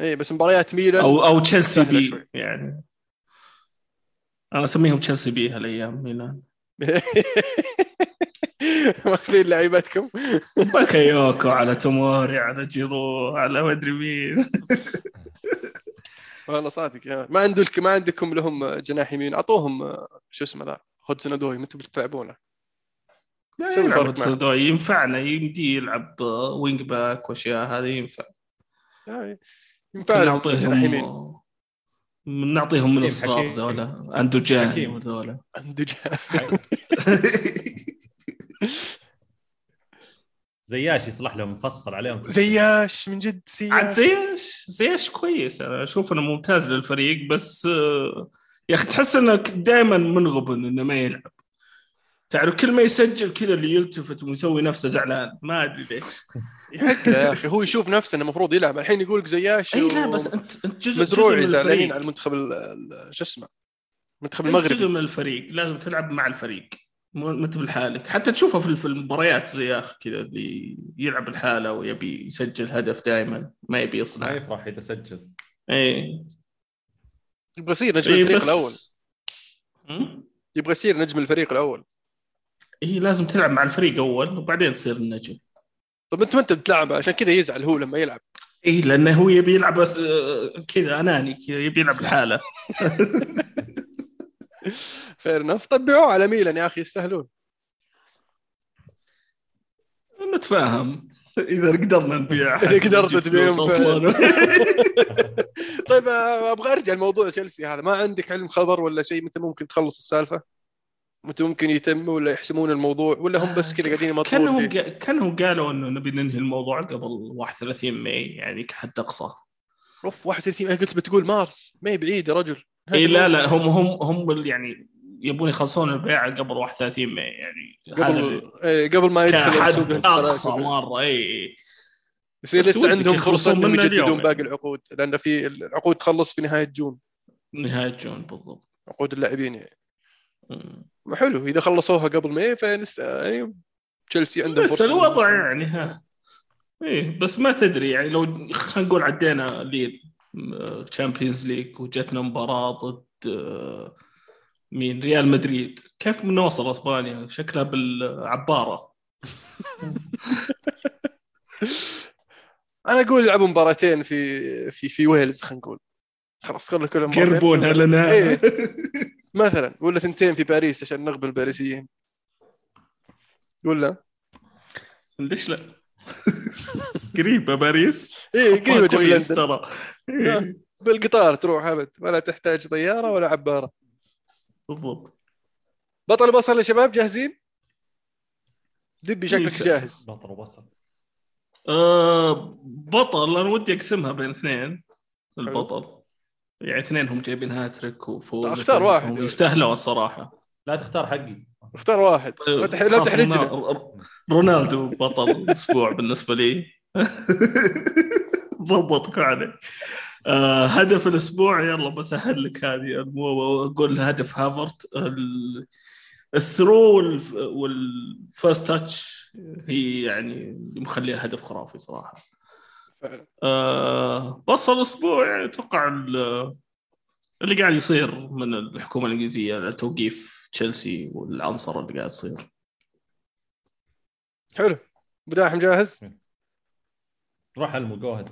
اي بس مباريات ميلان أو أو تشيلسي. يعني أنا أسميهم تشيلسي B هالأيام ميلان. ماخذين لعيبتكم. باكايوكو على توموري على جيرو على مدري مين. والله صادق يعني ما عنده ما عندكم لهم جناح يمين. أعطوهم شو اسمه ذا هودسون ادوي بتلعبونه؟ يلعب فرق معه. تسودوي. ينفعنا يمدي يلعب wing back وأشياء هذه ينفع. ينفع يمين نعطيهم نعطيهم من حكيم، الصغار. ذولا. أندوجان عنده جناح زياش يصلح لهم مفصل عليهم. زياش من جد عاد زياش زياش زياش كويس. أنا أشوف إنه ممتاز للفريق بس آه، يا أخي تحس انه دائما منغبن إنه ما يلعب. تعرف كل ما يسجل كذا اللي يلتفت ويسوي نفسه زعلان. ما أدري ليش. يا أخي هو يشوف نفسه إنه المفروض يلعب. الحين يقول لك زياش إي لا بس انت أنت جزء مزروعي زعلانين على المنتخب ال- ال- شو اسمه؟ المنتخب أنت جزء المغربي من الفريق. لازم تلعب مع الفريق. مو ما انت لحالك. حتى تشوفها في في المباريات زي يا أخي كذا اللي يلعب الحاله ويبي يسجل هدف دائما ما يبي ما يصنع يفرح إذا سجل. إي. يبغى يصير نجم الفريق بس- الأول؟ يبغى يصير نجم الفريق الأول. هي لازم تلعب مع الفريق أول وبعدين تصير النجم. طب أنت ما أنت بتلعب؟ عشان كذا يزعل هو لما يلعب. اي لأنه هو يبي يلعب بس آه، كذا أناني كذا يبي يلعب الحاله fair enough طبعوه على ميلان يا أخي يستاهلون. نتفاهم. إذا قدرنا نبيع إذا قدرت تبيعهم طيب آه، أبغى أرجع لموضوع تشيلسي هذا. ما عندك علم خبر ولا شيء؟ متى ممكن تخلص السالفة؟ متى ممكن يتم ولا يحسمون الموضوع ولا هم بس كذا قاعدين يمطلون كانهم كانهم قالوا إنه نبي ننهي الموضوع قبل 31 ماي يعني كحد أقصى. أوف 31 أنا قلت بتقول مارس ما هي بعيد يا رجل. اي لا لا هم هم هم يعني يبون يخلصون البيع قبل 31 May يعني قبل إيه، قبل ما يدخل كحد أقصى. مرة اي يصير بس لسه عندهم فرصة إنهم يجددون باقي. العقود لأن في العقود تخلص في نهاية June. نهاية June بالضبط. عقود اللاعبين يعني. حلو إذا خلصوها قبل ما فلسه يعني تشيلسي عندهم بس الوضع يعني ها. إيه بس ما تدري يعني لو خلينا نقول عدينا ليل Champions League وجتنا مباراة ضد مين؟ ريال مدريد. كيف بنوصل أسبانيا؟ شكلها بالعبارة. أنا أقول يلعبوا مباراتين في في في ويلز خلينا نقول. خلاص خلوا كل مباراتين. قربونها لنا. إيه. مثلا ولا ثنتين في باريس عشان نغبن الباريسيين. ولا؟ ليش لا؟ قريبة باريس. إيه قريبة جنب كويس ترى. إيه، بالقطار تروح أبد ولا تحتاج طيارة ولا عبارة. بالضبط. بطل بصل يا شباب جاهزين؟ دبي شكلك إيه، جاهز. بطل وبصل آه بطل أنا ودي أقسمها بين اثنين. البطل. يعني اثنينهم جايبين هاتريك وفوز اختار واحد. يستاهلون صراحة. لا تختار حقي. اختار واحد. لا تح- لا خاصة تحرجنا رونالدو- بطل الأسبوع بالنسبة لي. ضبطك عليه آه هدف الأسبوع يلا بسهل لك هذه أقول هدف هافرت ال- الثرو والف- والفيرست تاتش هي يعني اللي مخليها هدف خرافي صراحة. آه بس الأسبوع يعني أتوقع ال- اللي قاعد يصير من الحكومة الإنجليزية توقيف تشيلسي والعنصر اللي قاعد يصير. حلو. بداحم جاهز؟ روح المو جو هيد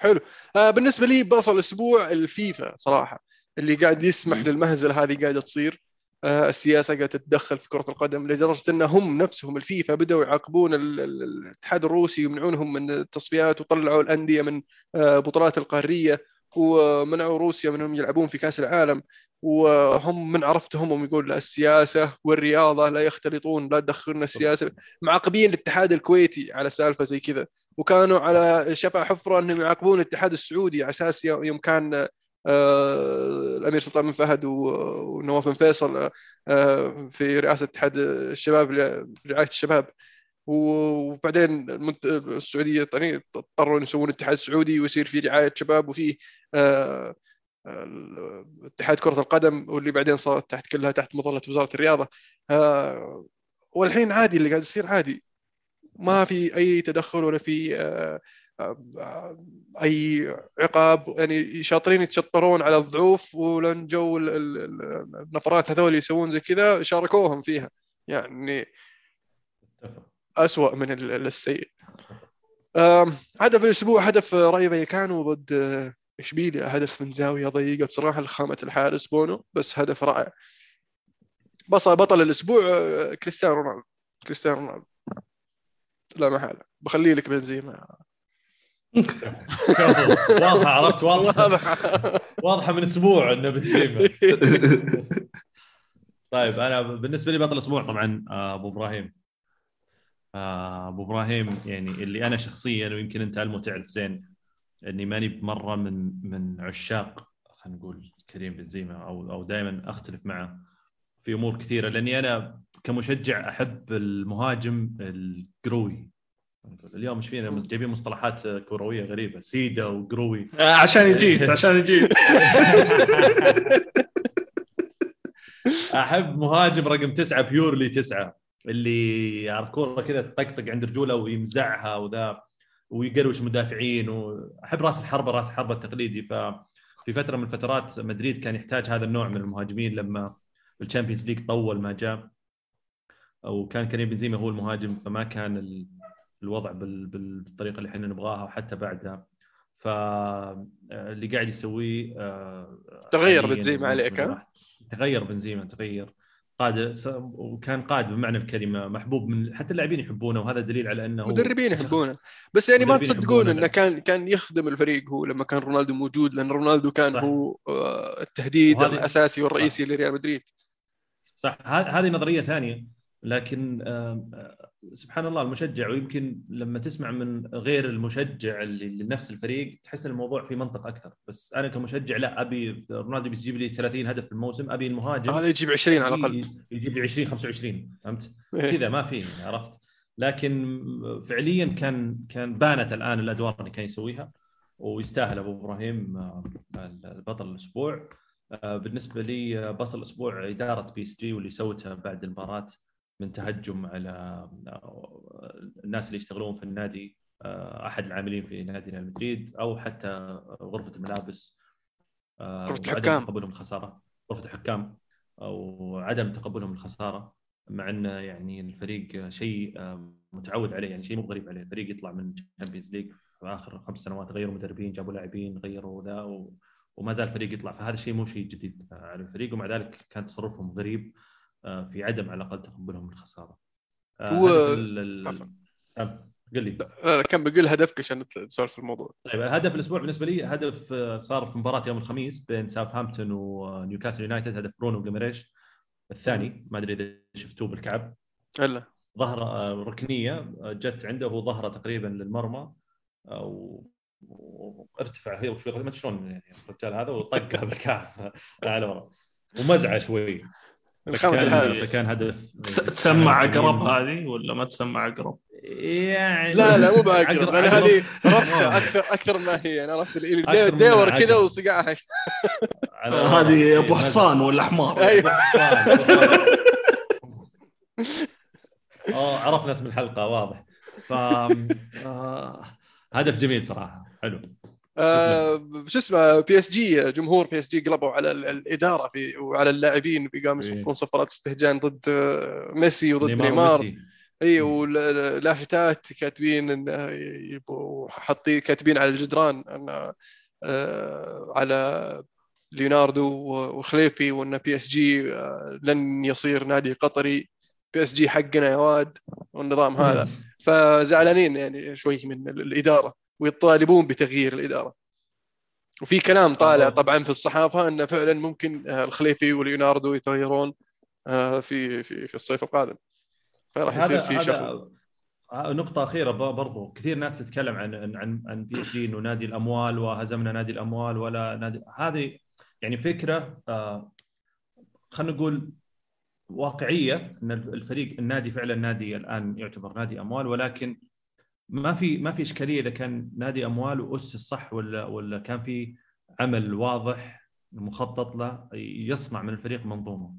حلو. آه بالنسبة لي بصل أسبوع الفيفا صراحة اللي قاعد يسمح. للمهزلة هذه قاعدة تصير. السياسة قاعدة تتدخل في كرة القدم لدرجة أن هم نفسهم الفيفا بدأوا يعاقبون ال- ال- الاتحاد الروسي ويمنعونهم من التصفيات وطلعوا الأندية من آه بطولات القارية ومنعوا روسيا منهم يلعبون في كأس العالم. وهم من عرفتهم هم يقول السياسة والرياضة لا يختلطون لا تدخلنا السياسة. معاقبين الاتحاد الكويتي على سالفة زي كذا. وكانوا على شفا حفرة أنهم يعاقبون الاتحاد السعودي على أساس يوم كان آه، الامير سلطان بن فهد ونواف بن فيصل آه، في رئاسة اتحاد الشباب رعاية الشباب. وبعدين السعودية يعني اضطروا يسوون اتحاد سعودي ويصير في رعاية شباب وفيه آه، اتحاد كرة القدم واللي بعدين صارت تحت كلها تحت مظلة وزارة الرياضة. آه، والحين عادي اللي قاعد يصير عادي. ما في أي تدخل ولا في آه، آه، أي عقاب يعني شاطرين يتشطرون على الضعوف ولن جو ال- ال- ال- النفرات هذول يسوون زي كذا شاركوهم فيها. يعني أسوأ من ال- ال- السيء. هدف الأسبوع هدف رأي فايكانو ضد آه، إشبيليا. هدف من زاوية ضيقة بصراحة لخامة الحارس بونو بس هدف رائع. بص بطل الأسبوع آه، كريستيانو رونالدو. كريستيانو رونالدو. لا محالة. بخلي لك بنزيما. واضحة عرفت؟ واضحة. واضح واضحة من أسبوع إنه بنزيما طيب أنا بالنسبة لي بطل الأسبوع طبعا آه، أبو إبراهيم. آه، أبو إبراهيم يعني اللي أنا شخصيا ويمكن أنت المو تعرف زين إني ماني بمرة من من عشاق خلينا نقول كريم بنزيما أو أو دائما أختلف معه في أمور كثيرة لأني أنا كمشجع أحب المهاجم القروي. اليوم إيش فينا؟ جايبين مصطلحات كروية غريبة سيدا وقروي آه، عشان يجيت عشان يجيت أحب مهاجم رقم تسعة purely تسعة اللي الكورة كذا تطقطق عند رجوله ويمزعها وذا ويقروش مدافعين واحب رأس الحربة رأس الحربة التقليدي. ففي فترة من الفترات مدريد كان يحتاج هذا النوع من المهاجمين لما ال Champions League طول ما جاء وكان كريم بنزيما هو المهاجم فما كان ال- الوضع بال- بال- بالطريقة اللي إحنا نبغاها وحتى بعدها. فاللي قاعد يسويه آه، تغير بنزيما عليك، ها؟ تغير بنزيما تغير. قاد وكان قائد بمعنى الكلمة محبوب من حتى اللاعبين يحبونه وهذا دليل على أنه مدربين يحبونه. بس يعني ما تصدقون. إنه كان كان يخدم الفريق هو لما كان رونالدو موجود لأن رونالدو كان صح. هو آه، التهديد وهذه- الأساسي والرئيسي لريال مدريد. صح. هذه نظرية ثانية. لكن آه، سبحان الله المشجع ويمكن لما تسمع من غير المشجع اللي لنفس الفريق تحس الموضوع في منطق أكثر. بس أنا كمشجع لا أبي رونالدو بيجيب لي 30 هدف في الموسم أبي المهاجم هذا يجيب 20 على الأقل. يجيب لي 20 25 فهمت؟ كذا ما في عرفت؟ لكن فعليا كان كان بانت الآن الأدوار اللي كان يسويها ويستاهل أبو إبراهيم آه، البطل الأسبوع. آه، بالنسبة لي آه، بطل الأسبوع إدارة بي إس جي واللي سوتها بعد المباراة. من تهجم على الناس اللي يشتغلون في النادي أحد العاملين في نادي ريال مدريد أو حتى غرفة الملابس وعدم الحكام. تقبلهم الخسارة. غرفة الحكام أو عدم تقبلهم الخسارة مع انه يعني الفريق شيء متعود عليه يعني شيء مو غريب عليه. الفريق يطلع من ال Champions League في آخر خمس سنوات غيروا مدربين جابوا لاعبين غيروا ذا و... وما زال الفريق يطلع. فهذا الشيء مو شيء جديد على الفريق ومع ذلك كان تصرفهم غريب. في عدم على الأقل تقبلهم الخسارة. آه، هو- هدف ال- ال- عفوا. آه، قل لي. آه، كان بقول هدفك عشان نسولف في الموضوع. طيب الهدف الأسبوع بالنسبة لي هدف آه، صار في مباراة يوم الخميس بين ساوثهامبتون ونيوكاسل يونايتد هدف برونو جيمريش الثاني ما أدري إذا شفتوه بالكعب. الا ظهر آه، ركنية آه، جت عنده وهو ظهرة تقريبا للمرمى آه، وارتفع هي وشوي ما شلون يعني الرجال هذا وطقها بالكعب. على ورا. ومزعة شوي. كان كان هدف تس- تسمع عقرب هذه ولا ما تسمع عقرب؟ يعني لا لا مو بأقرب عقرب- لأن عقرب. هذه رفسه أكثر أكثر ما هي يعني عرفت ديور. كذا وصقعها. هذه أبو مزعة. حصان ولا حمار أيوة. آه عرفنا اسم الحلقة واضح ف آه، هدف جميل صراحة حلو آه، شو اسمه بي اس جي جمهور بي اس جي قلبوا على ال- الإدارة في وعلى اللاعبين بقاموا إيه. يصفون صفارات استهجان ضد آه، ميسي وضد نيمار. اي ولافتات كاتبين انه يبقوا حاطين كاتبين على الجدران إن آه، على ليوناردو وخليفي وإن بي اس جي لن يصير نادي قطري. بي اس جي حقنا يا واد والنظام هذا. فزعلانين يعني شوي من ال- الإدارة. ويطالبون بتغيير الإدارة. وفي كلام طالع. طبعا في الصحافة انه فعلا ممكن آه، الخليفي وليوناردو يتغيرون آه، في في في الصيف القادم. فراح يصير في هذا آه، نقطة أخيرة برضو. كثير ناس تتكلم عن عن عن بي إس جي إنه نادي الأموال وهزمنا نادي الأموال ولا نادي. هذه يعني فكرة خلينا نقول واقعية إن الفريق النادي فعلا نادي الآن يعتبر نادي أموال ولكن ما في ما في إشكالية إذا كان نادي اموال واسس صح ولا ولا كان في عمل واضح مخطط له يصنع من الفريق منظومة.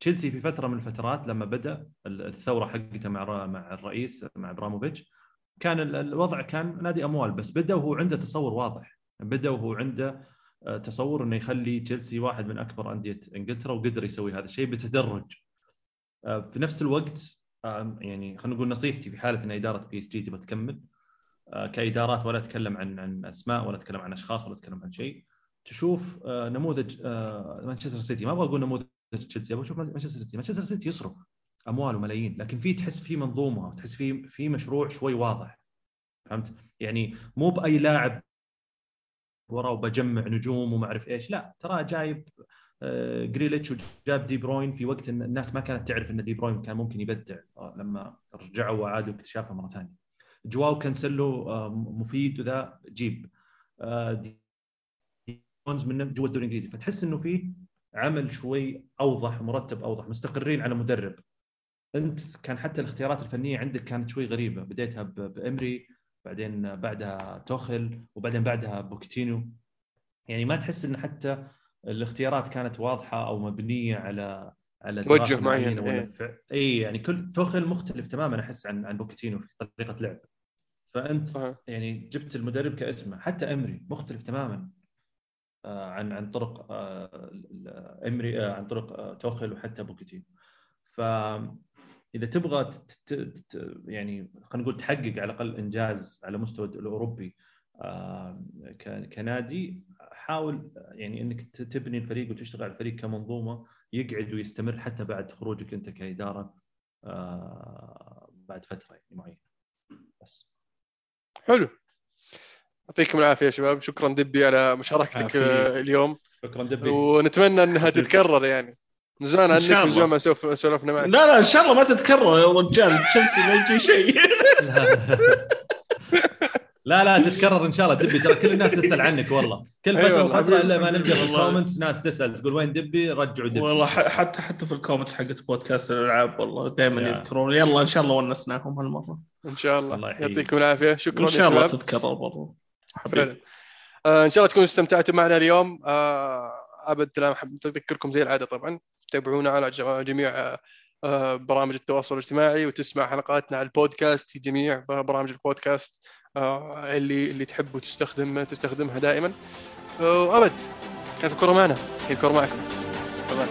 تشيلسي في فترة من الفترات لما بدأ الثورة حقته مع مع الرئيس مع إبراموفيتش كان ال- الوضع كان نادي أموال بس بدأ وهو عنده تصور واضح. بدأ وهو عنده آه، تصور إنه يخلي تشيلسي واحد من أكبر أندية إنجلترا وقدر يسوي هذا الشيء بتدرج. آه، في نفس الوقت يعني خلينا نقول نصيحتي في حالة إن إدارة بي اس جي تبغى تكمل آه، كإدارات ولا أتكلم عن عن أسماء ولا أتكلم عن أشخاص ولا أتكلم عن شيء تشوف آه، نموذج مانشستر سيتي ما أبغى أقول نموذج تشيلسي أبغى أشوف مانشستر سيتي مانشستر سيتي يصرف أموال وملايين لكن في تحس في منظومة تحس في في مشروع شوي واضح. فهمت؟ يعني مو بأي لاعب وراه وبجمع نجوم وما أعرف إيش لا ترى جايب جريليتش وجايب دي بروين في وقت إن الناس ما كانت تعرف إن دي بروين كان ممكن يبدع آه، لما رجعوا وعادوا اكتشافه مرة ثانية. جواو كانسلو آه، مفيد وذا جيب. آه، جونز من جوا الدوري الإنجليزي. فتحس إنه في عمل شوي أوضح مرتب أوضح مستقرين على مدرب. أنت كان حتى الاختيارات الفنية عندك كانت شوي غريبة. بديتها بإمري بعدين بعدها توخل وبعدين بعدها بوكيتينو يعني ما تحس إن حتى الاختيارات كانت واضحة أو مبنية على على توجه معين، ولا إيه. اي يعني كل توخل مختلف تماما أحس عن عن بوكيتينو في طريقة لعب فأنت صحيح. يعني جبت المدرب كاسمه حتى إمري مختلف تماما آه، عن عن طرق آه، إمري آه، عن طرق توخل وحتى بوكيتينو ف إذا تبغى يعني خلينا نقول تحقق على الأقل إنجاز على مستوى الأوروبي كنادي حاول يعني إنك تبني الفريق وتشتغل على الفريق كمنظومة يقعد ويستمر حتى بعد خروجك أنت كإدارة آه، بعد فترة يعني معينة. بس. حلو. يعطيكم العافية يا شباب. شكرا دبي على مشاركتك عافية. آه، اليوم. شكرا دبي. ونتمنى إنها تتكرر يعني. من زمان عنك من زمان. ما سولف- سولفنا معك. لا لا إن شاء الله ما تتكرر يا رجال. تشيلسي ما يجي شيء. لا لا تتكرر إن شاء الله. دبي ترى كل الناس تسأل عنك والله. كل أيوة فترة. وفترة إلا ما نلقى في. الكومنتس ناس تسأل تقول وين دبي؟ رجعوا دبي. والله حتى حتى في الكومنتس حقت بودكاست الألعاب والله دائما. يذكرون. يلا إن شاء الله ونسناهم هالمرة. إن شاء الله, الله. يعطيكم العافية. شكرا إن شاء الله شباب تتكرر برضو. فعلا حبيبي. آه إن شاء الله تكونوا استمتعتوا معنا اليوم. آه أبد لا أحب أذكركم زي العادة طبعا. تابعونا على جميع آه برامج التواصل الاجتماعي وتسمع حلقاتنا على البودكاست في جميع برامج البودكاست. اللي اللي تحب وتستخدم تستخدمها دائما. آه وابد كانت الكره معنا. هي الكره معكم. تمام.